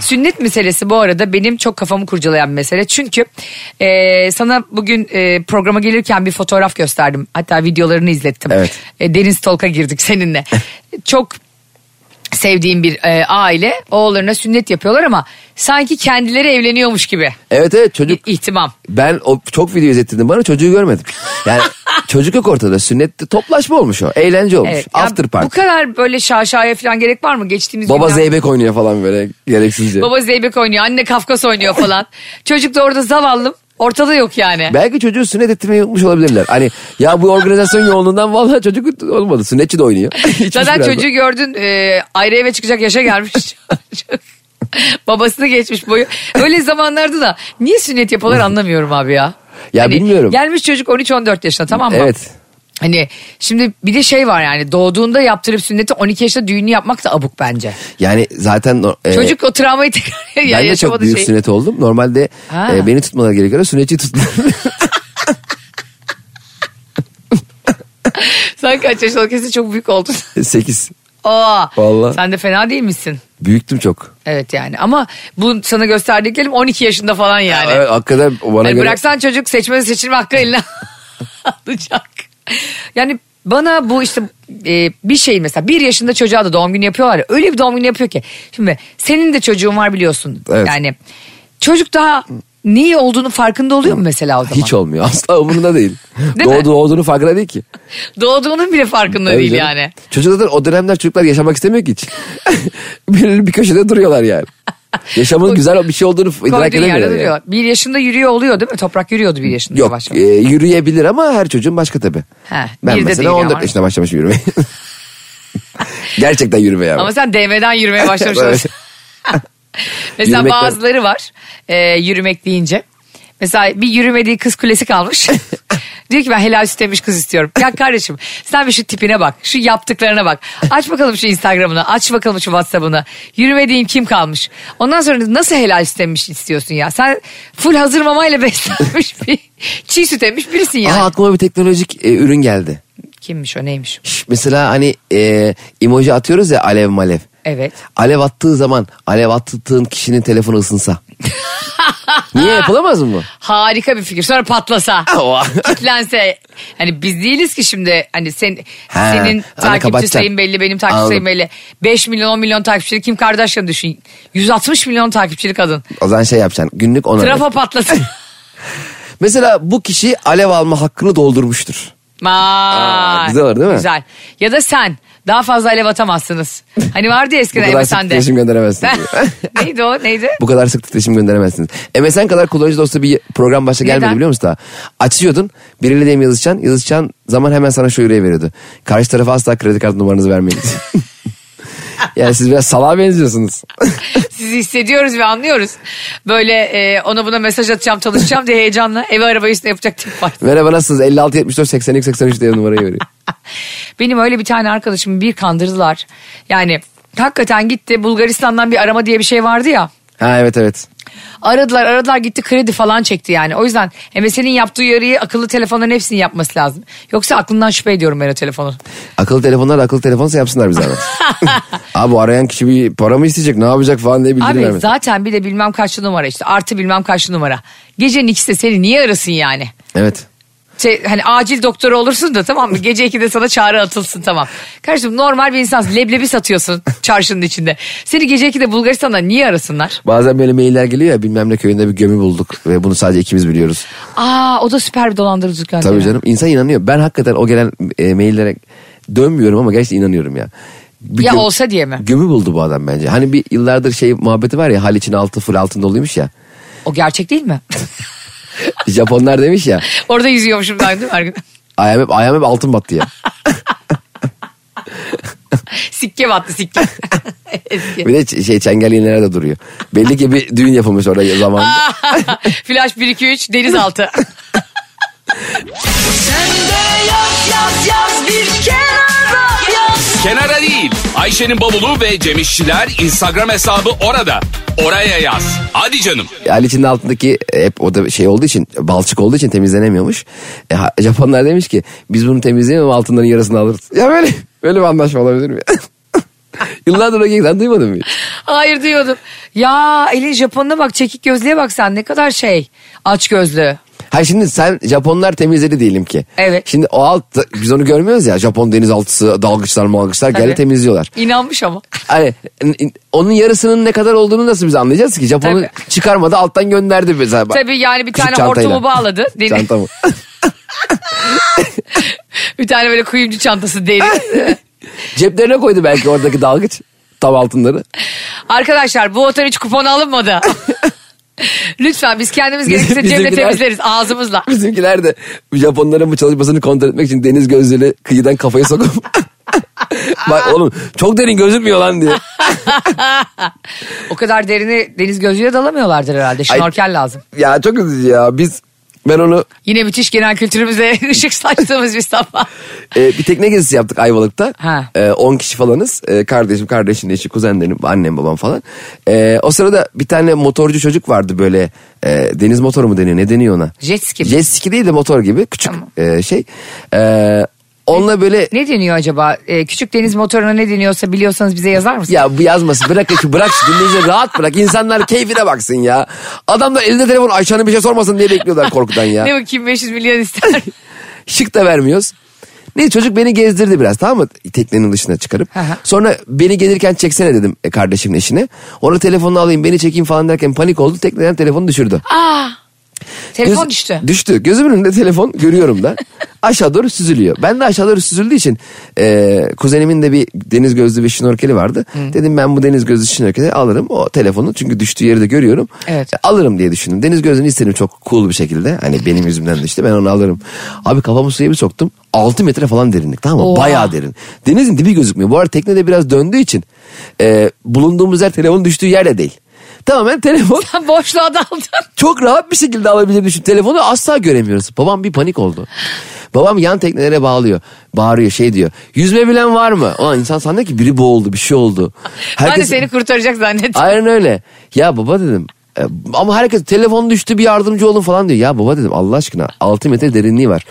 Sünnet meselesi bu arada benim çok kafamı kurcalayan bir mesele. Çünkü e, sana bugün e, programa gelirken bir fotoğraf gösterdim. Hatta videolarını izlettim. Evet. E, Deniz Tolka girdik seninle. çok sevdiğim bir e, aile oğullarına sünnet yapıyorlar ama sanki kendileri evleniyormuş gibi. Evet evet çocuk. İ- ihtimam. Ben o çok video izlettirdim bana çocuğu görmedim. Yani çocuk yok ortada sünnette toplaşma olmuş o. Eğlence olmuş. Evet. After party. Bu kadar böyle şaşaya falan gerek var mı? Geçtiğimiz Baba günler- zeybek oynuyor falan böyle gereksizce. Baba Zeybek oynuyor, anne Kafkas oynuyor falan. Çocuk da orada zavallım. Ortada yok yani. Belki çocuğu sünnet ettirmeyi unutmuş olabilirler. Hani ya bu organizasyon yoğunluğundan vallahi çocuk olmadı. Sünnetçi de oynuyor. Zaten da. çocuğu gördün e, ayrı eve çıkacak yaşa gelmiş. Babasını geçmiş boyu. Öyle zamanlarda da niye sünnet yapıyorlar anlamıyorum abi ya. Ya bilmiyorum. Gelmiş çocuk 13-14 yaşında tamam mı? Evet. Hani şimdi bir de şey var yani doğduğunda yaptırıp sünneti 12 yaşında düğünü yapmak da abuk bence. Yani zaten e, Çocuk o travmayı tekrar ya ben de çok büyük şey. sünnet oldum. Normalde Ha. e, beni tutmaları gerekiyor. Sünnetçi tuttular. Sen kaç yaşında kesin çok büyük oldun. 8. Aa, Vallahi. Sen de fena değil misin? Büyüktüm çok. Evet yani ama bu sana gösterdiklerim 12 yaşında falan yani. Evet, hakikaten bana Hani göre. bıraksan çocuk seçme seçilme hakkı eline alacak. Yani bana bu işte e, bir şey mesela bir yaşında çocuğa da doğum günü yapıyorlar ya öyle bir doğum günü yapıyor ki. Şimdi senin de çocuğun var biliyorsun. Evet. Yani çocuk daha neyi olduğunu farkında oluyor mu mesela o zaman? Hiç olmuyor. Asla umurunda değil. Değil mi? Doğduğu olduğunu farkında değil ki. Doğduğunun bile farkında Tabii değil canım. yani. Çocuk zaten o dönemler çocuklar yaşamak istemiyor ki hiç. bir, bir köşede duruyorlar yani. Yaşamın güzel bir şey olduğunu idrak duruyor. yani. Bir yaşında yürüyor oluyor değil mi? Toprak yürüyordu bir yaşında Yok yavaş e, yürüyebilir ama her çocuğun başka tabii. He, ben bir mesela değil 14 ama. yaşında başlamışım yürümeye. Gerçekten yürümeye ama. Ama sen DM'den yürümeye başlamış Evet. olursun. Mesela Yürümekten- bazıları var e, yürümek deyince. Mesela bir yürümediği kız kulesi kalmış. Diyor ki ben helal süt emmiş kız istiyorum. Ya kardeşim sen bir şu tipine bak. Şu yaptıklarına bak. Aç bakalım şu Instagram'ını. Aç bakalım şu Whatsapp'ını. Yürümediğin kim kalmış? Ondan sonra nasıl helal süt emmiş istiyorsun ya? Sen full hazır mamayla beslenmiş bir çiğ süt emmiş birisin yani. Aa, aklıma bir teknolojik e, ürün geldi. Kimmiş o neymiş? Şş, Mesela hani e, emoji atıyoruz ya alev malev. Evet. Alev attığı zaman alev attığın kişinin telefonu ısınsa. Niye yapılamaz mı? Harika bir fikir. Sonra patlasa. kitlense. Hani biz değiliz ki şimdi hani sen Ha, senin takipçi sayın belli benim takipçi Anladım. sayım belli. 5 milyon 10 milyon takipçili Kim Kardashian düşün. 160 milyon takipçili kadın. o zaman şey yapacaksın günlük ona. Trafo patlasın. Mesela bu kişi alev alma hakkını doldurmuştur. Vay. güzel olur değil mi? Güzel. Ya da sen daha fazla alev atamazsınız. Hani vardı ya Bu eskiden kadar sık MSN'de. titreşim gönderemezsiniz. neydi o neydi? Bu kadar sık titreşim gönderemezsiniz. MSN kadar kullanıcı dostu bir program başa gelmedi Neden? biliyor musun daha? Açıyordun biriyle de mi yazışacaksın? Yazışacaksın zaman hemen sana şu yüreği veriyordu. Karşı tarafa asla kredi kartı numaranızı vermeyin. yani siz biraz salağa benziyorsunuz. Sizi hissediyoruz ve anlıyoruz. Böyle e, ona buna mesaj atacağım tanışacağım diye heyecanla evi araba üstüne yapacak tip var. Merhaba nasılsınız? 56 74 82 83 diye numarayı veriyor. Benim öyle bir tane arkadaşımı bir kandırdılar. Yani hakikaten gitti Bulgaristan'dan bir arama diye bir şey vardı ya. Ha evet evet. Aradılar aradılar gitti kredi falan çekti yani. O yüzden MSN'in yaptığı uyarıyı akıllı telefonların hepsinin yapması lazım. Yoksa aklından şüphe ediyorum ben o telefonu. Akıllı telefonlar akıllı telefonsa yapsınlar bize. Abi arayan kişi bir para mı isteyecek ne yapacak falan diye bildirim Abi vermesin. zaten bir de bilmem kaçlı numara işte artı bilmem kaçlı numara. Gecenin ikisi de seni niye arasın yani? Evet. Şey, hani acil doktoru olursun da tamam mı? Gece 2'de sana çağrı atılsın tamam. Kardeşim normal bir insansın. Leblebi satıyorsun çarşının içinde. Seni gece 2'de Bulgaristan'da niye arasınlar? Bazen böyle mailler geliyor ya bilmem ne köyünde bir gömü bulduk ve bunu sadece ikimiz biliyoruz. Aa o da süper bir dolandırıcılık yöntemi. Tabii canım insan inanıyor. Ben hakikaten o gelen e, maillere dönmüyorum ama gerçekten inanıyorum ya. Bir Ya gö- olsa diye mi? Gömü buldu bu adam bence. Hani bir yıllardır şey muhabbeti var ya Haliç'in altı full altın doluymuş ya. O gerçek değil mi? Japonlar demiş ya. Orada yüzüyormuşum ben değil mi ayağım hep altın battı ya. Sikke battı sikke. Eski. Bir de şey çengelliğinlere de duruyor. Belli ki bir düğün yapılmış orada zaman. Flash 1 2 3 denizaltı. Kenara değil. Ayşe'nin bavulu ve Cemişçiler Instagram hesabı orada. Oraya yaz. Hadi canım. Haliç'in altındaki hep o da şey olduğu için balçık olduğu için temizlenemiyormuş. E, ha- Japonlar demiş ki biz bunu temizleyelim ama altınların yarısını alırız. Ya böyle böyle bir anlaşma olabilir mi? Yıllardır o geyik sen duymadın mı? hiç? Hayır diyordum. Ya elin Japonuna bak çekik gözlüğe bak sen ne kadar şey aç gözlü. Hayır şimdi sen Japonlar temizledi diyelim ki. Evet. Şimdi o alt biz onu görmüyoruz ya Japon denizaltısı dalgıçlar malgıçlar geldi temizliyorlar. İnanmış ama. Hani onun yarısının ne kadar olduğunu nasıl biz anlayacağız ki? Japon'u Tabii. çıkarmadı alttan gönderdi mesela. Tabii yani bir küçük tane çantayla. hortumu bağladı. Deni- Çanta mı? bir tane böyle kuyumcu çantası deri. Ceplerine koydu belki oradaki dalgıç. Tam altınları. Arkadaşlar bu otel hiç kupon alınmadı. Lütfen biz kendimiz gerekirse bizimkiler- temizleriz ağzımızla. Bizimkiler de Japonların bu çalışmasını kontrol etmek için deniz gözlüğüyle kıyıdan kafayı sokup Bak oğlum çok derin gözükmüyor lan diye. O kadar derini deniz gözlüğüyle dalamıyorlardır herhalde. Ay- Şnorkel lazım. Ya çok üzücü ya. Biz ben onu Yine müthiş genel kültürümüze ışık saçtığımız bir sabah. e, bir tekne gezisi yaptık Ayvalık'ta. Ha. E, 10 kişi falanız. E, kardeşim, kardeşin eşi, kuzenlerim, annem, babam falan. E, o sırada bir tane motorcu çocuk vardı böyle. e, deniz motoru mu deniyor? Ne deniyor ona? Jet ski? Jet ski değil de motor gibi. Küçük Tamam. e, şey. E, onunla böyle Ne deniyor acaba? Ee, küçük deniz motoruna ne deniyorsa biliyorsanız bize yazar mısınız? Ya bu yazması bırak şu bırak şu dinleyicileri rahat bırak. İnsanlar keyfine baksın ya. Adamlar elinde telefon Ayşe'nin bir şey sormasın diye bekliyorlar korkudan ya. Ne bakayım 500 milyon ister. Şık da vermiyoruz. Ne çocuk beni gezdirdi biraz tamam mı? Teknenin dışına çıkarıp. Sonra beni gelirken çeksene dedim e, kardeşimin eşine. Onu telefonunu alayım beni çekeyim falan derken panik oldu. Tekneden telefonu düşürdü. Aa, telefon Göz- düştü. Düştü. Gözümün önünde telefon görüyorum da. aşağı doğru süzülüyor. Ben de aşağı doğru süzüldüğü için e, kuzenimin de bir deniz gözlü bir şnorkeli vardı. Dedim ben bu deniz gözlü şnorkeli alırım o telefonu. Çünkü düştüğü yeri de görüyorum. Evet. E, alırım diye düşündüm. Deniz gözlüğünü istedim çok cool bir şekilde. Hani benim yüzümden düştü ben onu alırım. Abi kafamı suya bir soktum. 6 metre falan derinlik tamam mı? Oha. Bayağı derin. Denizin dibi gözükmüyor. Bu arada teknede biraz döndüğü için e, bulunduğumuz yer telefonun düştüğü yer de değil. Tamamen telefon Sen boşluğa daldın. çok rahat bir şekilde alabildiğini düşün. Telefonu asla göremiyoruz. Babam bir panik oldu. Babam yan teknelere bağlıyor. Bağırıyor şey diyor. Yüzme bilen var mı? Ulan insan sanıyor ki biri boğuldu bir şey oldu. Ben de seni kurtaracak zannettim. Aynen öyle. Ya baba dedim. E, Ama herkes telefon düştü bir yardımcı olun falan diyor. Ya baba dedim Allah aşkına 6 metre derinliği var.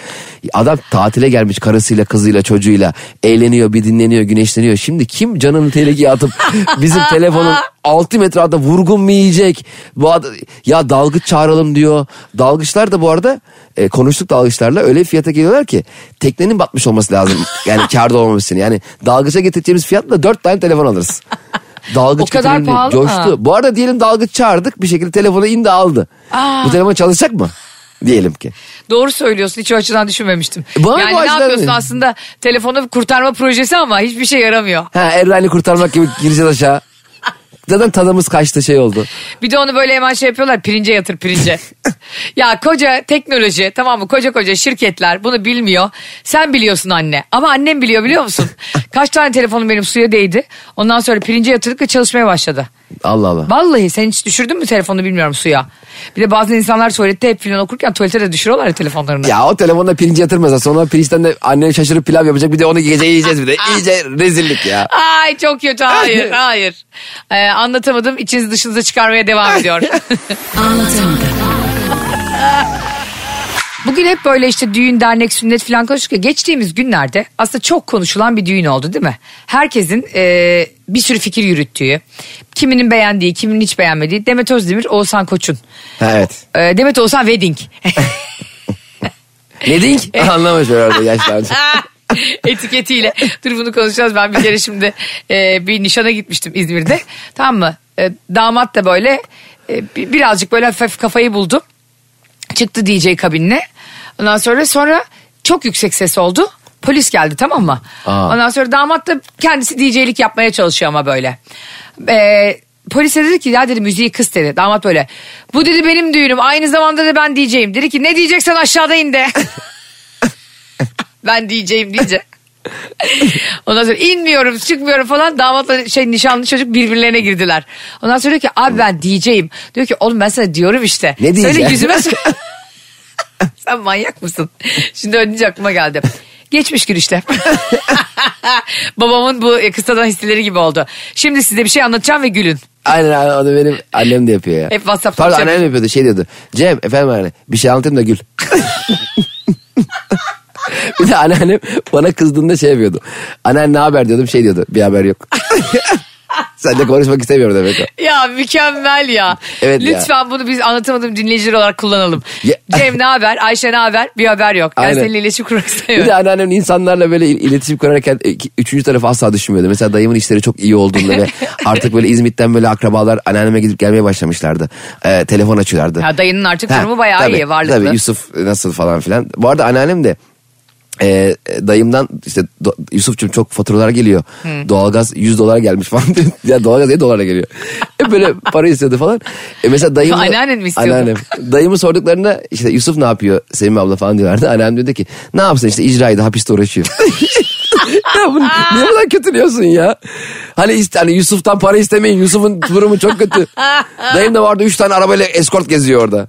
Adam tatile gelmiş karısıyla kızıyla çocuğuyla eğleniyor bir dinleniyor güneşleniyor. Şimdi kim canını tehlikeye atıp bizim telefonun 6 metre altta vurgun mu yiyecek? Bu ad- ya dalgıç çağıralım diyor. Dalgıçlar da bu arada e, konuştuk dalgıçlarla öyle fiyata geliyorlar ki teknenin batmış olması lazım. Yani kârda olmaması için. Yani dalgıça getireceğimiz fiyatla 4 tane telefon alırız. Dalgıç O kadar pahalı mı? coştu. Bu arada diyelim dalgıç çağırdık bir şekilde telefona indi aldı. Aa. Bu telefon çalışacak mı? Diyelim ki. Doğru söylüyorsun hiç o açıdan düşünmemiştim. Bana yani ne yapıyorsun değil. aslında telefonu kurtarma projesi ama hiçbir şey yaramıyor. Ha Errani kurtarmak gibi gireceğiz aşağı. Zaten tadımız kaçtı şey oldu. Bir de onu böyle hemen şey yapıyorlar pirince yatır pirince. ya koca teknoloji tamam mı koca koca şirketler bunu bilmiyor. Sen biliyorsun anne ama annem biliyor biliyor musun? Kaç tane telefonum benim suya değdi. Ondan sonra pirince yatırdık ve çalışmaya başladı. Allah Allah. Vallahi sen hiç düşürdün mü telefonu bilmiyorum suya. Bir de bazı insanlar tuvalette hep filan okurken tuvalete de düşürüyorlar ya telefonlarını. Ya o telefonda pirinci yatırmasa sonra pirinçten de annen şaşırıp pilav yapacak bir de onu gece yiyeceğiz bir de. İyice rezillik ya. Ay çok kötü hayır hayır. Ee, anlatamadım içiniz dışınıza çıkarmaya devam ediyor. Anlatamadım. Bugün hep böyle işte düğün, dernek, sünnet falan konuştuk ya. Geçtiğimiz günlerde aslında çok konuşulan bir düğün oldu değil mi? Herkesin e, bir sürü fikir yürüttüğü, kiminin beğendiği, kiminin hiç beğenmediği Demet Özdemir, Oğuzhan Koç'un. Evet. E, Demet Oğuzhan Wedding. Diyeyim? Anlamamış orada yaşlandı. Etiketiyle. Dur bunu konuşacağız. Ben bir kere şimdi e, bir nişana gitmiştim İzmir'de. Tamam mı? E, damat da böyle e, bi- birazcık böyle hafif kafayı buldu. Çıktı DJ kabinine. Ondan sonra sonra çok yüksek ses oldu. Polis geldi tamam mı? Aa. Ondan sonra damat da kendisi DJ'lik yapmaya çalışıyor ama böyle. Ee, polise dedi ki ya dedi müziği kıs dedi. Damat böyle. Bu dedi benim düğünüm aynı zamanda da ben DJ'yim. Dedi ki ne diyeceksen aşağıda in de. ben DJ'yim deyince. Ondan sonra inmiyorum çıkmıyorum falan damatla şey nişanlı çocuk birbirlerine girdiler. Ondan sonra diyor ki abi ben DJ'yim. Diyor ki oğlum ben sana diyorum işte. Ne Söyle diyeceksin? yüzüme söyle. Sen manyak mısın? Şimdi önce aklıma geldi. Geçmiş gün işte. Babamın bu kısadan hisseleri gibi oldu. Şimdi size bir şey anlatacağım ve gülün. Aynen aynen, onu benim annem de yapıyor ya. Hep WhatsApp'ta Pardon annem yapıyordu şey diyordu. Cem efendim anne bir şey anlatayım da gül. bir de anneannem bana kızdığında şey yapıyordu. Anneanne ne haber diyordum şey diyordu bir haber yok. Sen de konuşmak istemiyorum demek o. Ya mükemmel ya. Evet ya. Lütfen bunu biz anlatamadığım dinleyiciler olarak kullanalım. Ya- Cem ne haber? Ayşe ne haber? Bir haber yok. Ben Aynen. seninle iletişim kurmak Bir istemiyorum. de anneannem insanlarla böyle il- iletişim kurarken e, üçüncü tarafı asla düşünmüyordu. Mesela dayımın işleri çok iyi olduğunda ve artık böyle İzmit'ten böyle akrabalar anneanneme gidip gelmeye başlamışlardı. Ee, telefon açıyorlardı. Ya dayının artık Ha, durumu bayağı tabii, iyi varlıklı. Tabii Yusuf nasıl falan filan. Bu arada anneannem de e, dayımdan işte do, Yusuf'cum çok faturalar geliyor. Doğalgaz 100 dolara gelmiş falan. ya doğalgaz 7 dolara geliyor. Hep böyle para istiyordu falan. E mesela dayım Anneannen mi istiyordu? Anneannem. Dayımı sorduklarında işte Yusuf ne yapıyor Sevim abla falan diyorlardı. Anneannem diyordu ki ne yapsın işte icraydı hapiste uğraşıyor. ya bunu niye bu kadar kötülüyorsun ya? Hani, iste, hani Yusuf'tan para istemeyin. Yusuf'un durumu çok kötü. Dayım da vardı 3 tane arabayla eskort geziyor orada.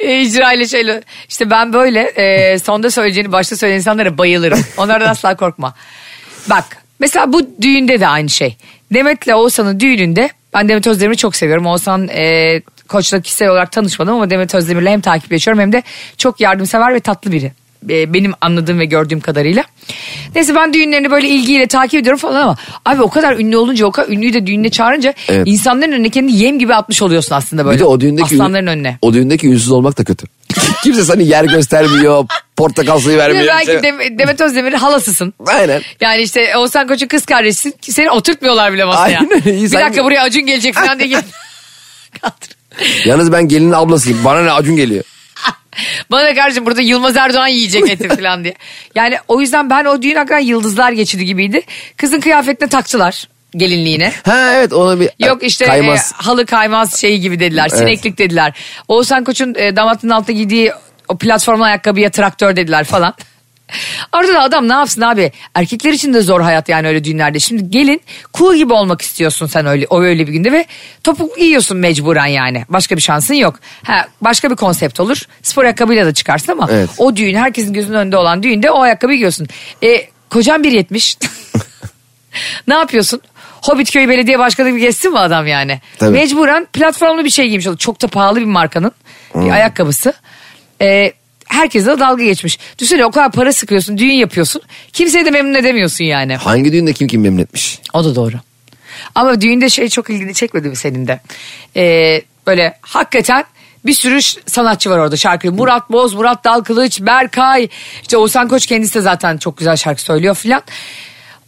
E, icra ile şeyle. İşte ben böyle e, sonda söyleyeceğini başta söyleyen insanlara bayılırım. Onlardan asla korkma. Bak mesela bu düğünde de aynı şey. Demet'le Oğuzhan'ın düğününde ben Demet Özdemir'i çok seviyorum. Oğuzhan e, koçla kişisel olarak tanışmadım ama Demet Özdemir'le hem takip ediyorum hem de çok yardımsever ve tatlı biri. E, benim anladığım ve gördüğüm kadarıyla. Neyse ben düğünlerini böyle ilgiyle takip ediyorum falan ama abi o kadar ünlü olunca o kadar ünlüyü de düğününe çağırınca Evet. insanların önüne kendini yem gibi atmış oluyorsun aslında böyle. Bir de o düğündeki Aslanların önüne. O düğündeki ünsüz olmak da kötü. Kimse sana yer göstermiyor, portakal suyu Bir de vermiyor. belki Şey- Dem- Demet Özdemir'in halasısın. Aynen. Yani işte Oğuzhan Koç'un kız kardeşisin. Seni oturtmuyorlar bile masaya. Aynen, iyi, bir dakika buraya Acun gelecek falan diye. gel- Kaldır. Yalnız ben gelinin ablasıyım. Bana ne Acun geliyor. Bana da kardeşim burada Yılmaz Erdoğan yiyecek eti falan diye. Yani o yüzden ben o düğün hakikaten yıldızlar geçidi gibiydi. Kızın kıyafetine taktılar gelinliğine. Ha evet ona bir Yok işte kaymaz. e, halı kaymaz şeyi gibi dediler. Evet. Sineklik dediler. Oğuzhan Koç'un e, damatının altında giydiği o platformlu ayakkabıya traktör dediler falan. Orada da adam ne yapsın abi? Erkekler için de zor hayat yani öyle düğünlerde. Şimdi gelin cool gibi olmak istiyorsun sen öyle o öyle bir günde ve topuk giyiyorsun mecburen yani. Başka bir şansın yok. Ha, başka bir konsept olur. Spor ayakkabıyla da çıkarsın ama Evet. o düğün herkesin gözünün önünde olan düğünde o ayakkabıyı giyiyorsun. E, kocam 1.70. ne yapıyorsun? Hobbitköy Belediye Başkanı gibi geçsin mi adam yani? Tabii. Mecburen platformlu bir şey giymiş oldu. Çok da pahalı bir markanın bir ayakkabısı. Ee, herkese de dalga geçmiş. Düşünsene o kadar para sıkıyorsun, düğün yapıyorsun. Kimseyi de memnun edemiyorsun yani. Hangi düğünde kim kim memnun etmiş? O da doğru. Ama düğünde şey çok ilgini çekmedi mi senin de? Ee, böyle hakikaten bir sürü sanatçı var orada şarkı. Murat Boz, Murat Dalkılıç, Berkay. İşte Oğuzhan Koç kendisi de zaten çok güzel şarkı söylüyor filan.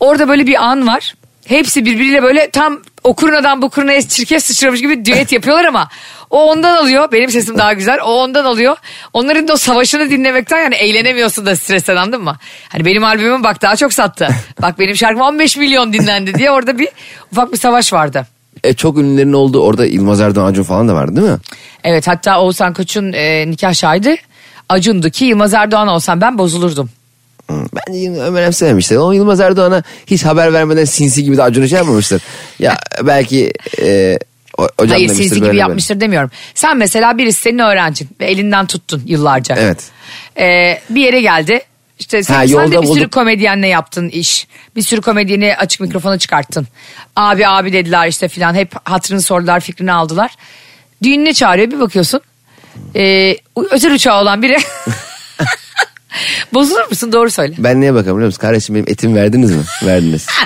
Orada böyle bir an var. Hepsi birbiriyle böyle tam o kurunadan bu kurunaya çirkef sıçramış gibi düet yapıyorlar ama o ondan alıyor. Benim sesim daha güzel. O ondan alıyor. Onların da o savaşını dinlemekten yani eğlenemiyorsun da stresten anladın mı? Hani benim albümüm bak daha çok sattı. bak benim şarkım 15 milyon dinlendi diye orada bir ufak bir savaş vardı. E, çok ünlülerin olduğu orada Yılmaz Erdoğan Acun falan da vardı değil mi? Evet hatta Oğuzhan Koç'un e, nikah şahidi Acun'du ki Yılmaz Erdoğan olsam ben bozulurdum. Bence önemsememişler. O Yılmaz Erdoğan'a hiç haber vermeden sinsi gibi de Acun'u şey yapmamıştır. ya belki e, o- hocam Hayır sinsi gibi böyle. yapmıştır demiyorum. Sen mesela birisi senin öğrencin ve elinden tuttun yıllarca. Evet. Ee, bir yere geldi. İşte sen, Ha, sen de bir sürü bulduk. komedyenle yaptın iş. Bir sürü komedyeni açık mikrofona çıkarttın. Abi abi dediler işte filan. Hep hatırını sordular fikrini aldılar. Düğününe çağırıyor bir bakıyorsun. Ee, özel uçağı olan biri. Bozulur musun doğru söyle. Ben neye bakarım biliyor musun? Kardeşim benim etimi verdiniz mi? Verdiniz.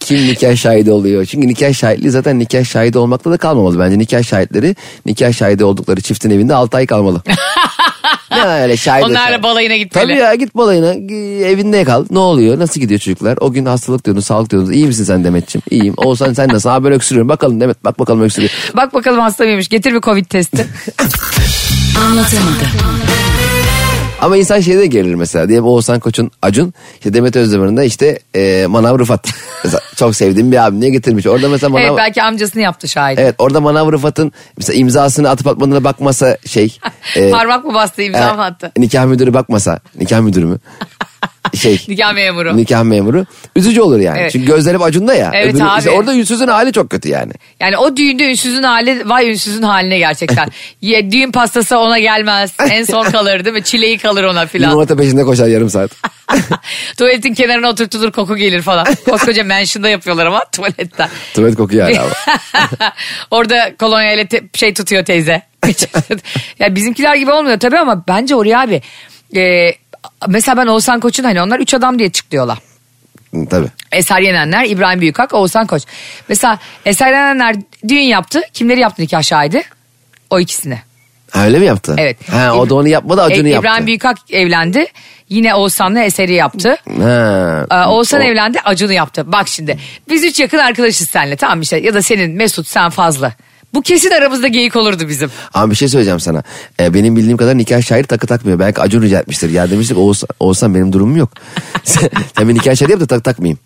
Kim nikah şahidi oluyor? Çünkü nikah şahitliği zaten nikah şahidi olmakta da kalmamalı. Bence nikah şahitleri nikah şahidi oldukları çiftin evinde 6 ay kalmalı. ne öyle şahit Onlarla balayına gitmeli. Tabii ya git balayına evinde kal. Ne oluyor? Nasıl gidiyor çocuklar? O gün hastalık diyordun, sağlık diyordun. İyi misin sen Demet'ciğim? İyiyim. Oğuzhan sen nasılsın? Ha böyle öksürüyorum. Bakalım Demet bak bakalım öksürüyor. Bak bakalım hasta mıymış. Getir bir covid testi. Anlatamadım. Ama insan şeyde de gerilir mesela. Diyelim Oğuzhan Koç'un Acun. işte Demet Özdemir'in de işte e, Manav Rıfat. Mesela çok sevdiğim bir abim niye getirmiş. Orada mesela Manav... evet belki amcasını yaptı şahit. Evet orada Manav Rıfat'ın mesela imzasını atıp atmadığına bakmasa şey. e, Parmak mı bastı imza mı e, attı? Nikah müdürü bakmasa. Nikah müdürü mü? şey. Nikah memuru. Nikah memuru. Üzücü olur yani. Evet. Çünkü gözleri Acun'da ya. Evet Öbürü- abi. işte orada yüzsüzün hali çok kötü yani. Yani o düğünde ünsüzün hali vay ünsüzün haline gerçekten. Ye, düğün pastası ona gelmez. En son kalır değil mi? Çileği kalır ona filan. Limonata peşinde koşar yarım saat. Tuvaletin kenarına oturtulur koku gelir falan. Koskoca mansion'da yapıyorlar ama tuvaletten. Tuvalet kokuyor hala. Orada kolonya ile şey tutuyor teyze. ya bizimkiler gibi olmuyor tabii ama bence oraya abi. e, mesela ben Oğuzhan Koç'un hani onlar üç adam diye çıkıyorlar. Tabii. Eser Yenenler, İbrahim Büyükak, Oğuzhan Koç. Mesela Eser Yenenler düğün yaptı. Kimleri yaptı nikah şahidi? O ikisini. Öyle mi yaptı? Evet. Ha, o da onu yapmadı Acun'u E, yaptı. İbrahim Büyükak evlendi. Yine Oğuzhan'la Eser'i yaptı. Ha. Ee, Oğuzhan O- evlendi Acun'u yaptı. Bak şimdi biz üç yakın arkadaşız seninle tamam işte ya da senin Mesut sen fazla. Bu kesin aramızda geyik olurdu bizim. Ama bir şey söyleyeceğim sana. Ee, benim bildiğim kadar nikah şahidi takı takmıyor. Belki Acun rica etmiştir. Ya demiştik Oğuzhan benim durumum yok. sen, sen bir nikah şahidi yap da tak takmayayım.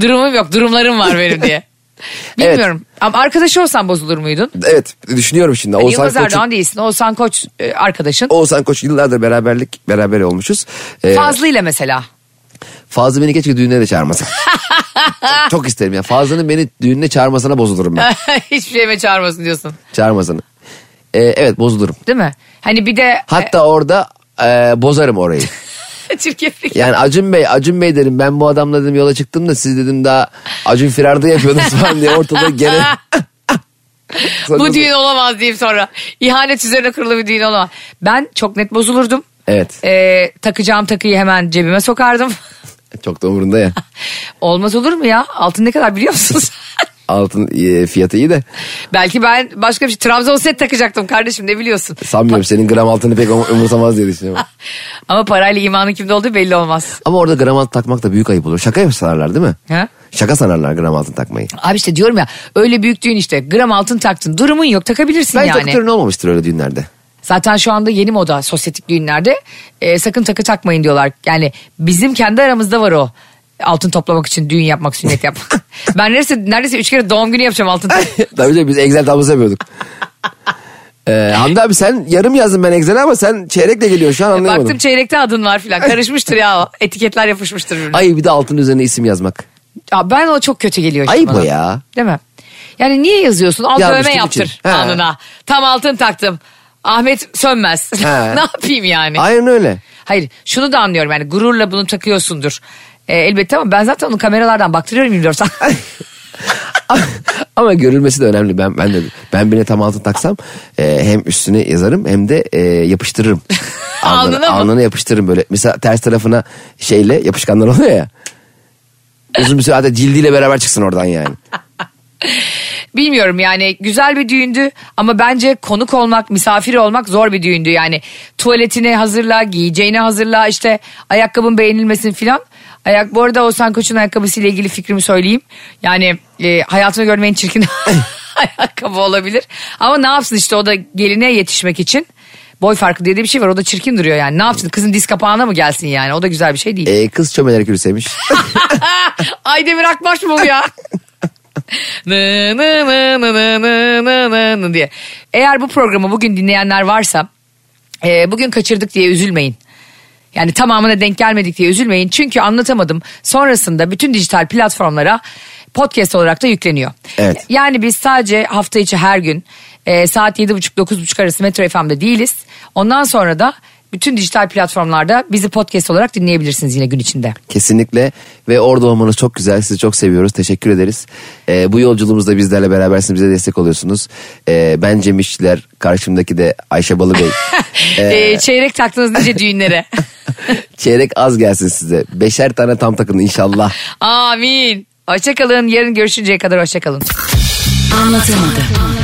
Durumum yok durumlarım var benim diye. Bilmiyorum. Ama arkadaşı olsan bozulur muydun? Evet düşünüyorum şimdi. Yani Oğuzhan Yılmaz Erdoğan değilsin. Oğuzhan Koç e, arkadaşın. Oğuzhan Koç yıllardır beraberlik beraber olmuşuz. Ee, Fazlı ile mesela. Fazlı beni keşke düğüne de çağırmasa. çok, isterim ya. Fazlı'nın beni düğününe çağırmasına bozulurum ben. Hiçbir şeyime çağırmasın diyorsun. Çağırmasını. Ee, evet bozulurum. Değil mi? Hani bir de Hatta orada e, bozarım orayı. e, çirkeflik. Yani Acun Bey, Acun Bey dedim ben bu adamla dedim yola çıktım da siz dedim daha Acun Firar'da yapıyordunuz falan diye ortada gene. Bu düğün olamaz diyeyim sonra. İhanet üzerine kurulu bir düğün olamaz. Ben çok net bozulurdum. Evet Ee, takacağım takıyı hemen cebime sokardım. Çok da umurunda ya. Olmaz olur mu ya? Altın ne kadar biliyor musunuz? Altın e, fiyatı iyi de Belki ben başka bir şey. Trabzon set takacaktım kardeşim ne biliyorsun? sanmıyorum senin gram altını pek um- umursamaz diye düşünüyorum. Ama parayla imanın kimde olduğu belli olmaz. Ama orada gram altın takmak da büyük ayıp olur. Şaka sanarlar değil mi? Ha? Şaka sanarlar gram altın takmayı. Abi işte diyorum ya öyle büyük düğün işte gram altın taktın durumun yok takabilirsin Bence yani. takı töreni olmamıştır öyle düğünlerde. Zaten şu anda yeni moda sosyetik düğünlerde e, sakın takı takmayın diyorlar. Yani bizim kendi aramızda var o. Altın toplamak için düğün yapmak, sünnet yapmak. ben neredeyse, neredeyse üç kere doğum günü yapacağım altın. Tabii canım biz Excel tablosu yapıyorduk. Ee, Hamdi abi sen yarım yazdın ben Excel'e ama sen çeyrekle geliyorsun şu an anlayamadım. Baktım çeyrekte adın var filan. Karışmıştır ya o. Etiketler yapışmıştır birbirine. Ay bir de altın üzerine isim yazmak. Ya ben o çok kötü geliyor. Ayıp bana. o ya. Değil mi? Yani niye yazıyorsun? Al dövme yaptır için. He. alnına. Tam altın taktım. Ahmet sönmez. He. ne yapayım yani? Aynen öyle. Hayır şunu da anlıyorum yani gururla bunu takıyorsundur. E, elbette ama ben zaten onu kameralardan baktırıyorum 24 saat. Ama görülmesi de önemli. Ben ben de ben birine tam altın taksam e, hem üstüne yazarım hem de e, yapıştırırım. Alnına mı? Alnına yapıştırırım böyle. Mesela ters tarafına şeyle yapışkanlar oluyor ya. Uzun bir süre hatta cildiyle beraber çıksın oradan yani. Bilmiyorum yani güzel bir düğündü ama bence konuk olmak, misafir olmak zor bir düğündü. Yani tuvaletini hazırla, giyeceğini hazırla, işte ayakkabın beğenilmesin filan. Ayak, bu arada Oğuzhan Koç'un ayakkabısıyla ilgili fikrimi söyleyeyim. Yani e, hayatını görmeyin çirkin ayakkabı olabilir. Ama ne yapsın işte o da geline yetişmek için. Boy farkı diye de bir şey var o da çirkin duruyor yani. Ne yapsın kızın diz kapağına mı gelsin yani o da güzel bir şey değil. E, kız çömelerek yürüsemiş. Aydemir Akbaş mı bu ya? Nı nı nı nı nı nı nı nı nı diye. Eğer bu programı bugün dinleyenler varsa e, bugün kaçırdık diye üzülmeyin. Yani tamamına denk gelmedik diye üzülmeyin. Çünkü anlatamadım. Sonrasında bütün dijital platformlara podcast olarak da yükleniyor. Evet. Yani biz sadece hafta içi her gün e, saat 7.30-9.30 arası Metro FM'de değiliz. Ondan sonra da bütün dijital platformlarda bizi podcast olarak dinleyebilirsiniz yine gün içinde. Kesinlikle ve orada olmanız çok güzel. Sizi çok seviyoruz. Teşekkür ederiz. Ee, bu yolculuğumuzda bizlerle berabersiniz. Bize destek oluyorsunuz. Ee, ben Cem İşçiler. Karşımdaki de Ayşe Balıbey. E, çeyrek taktınız nice düğünlere. Çeyrek az gelsin size. Beşer tane tam takın inşallah. Amin. Hoşçakalın. Yarın görüşünceye kadar hoşçakalın. Anlatamadım.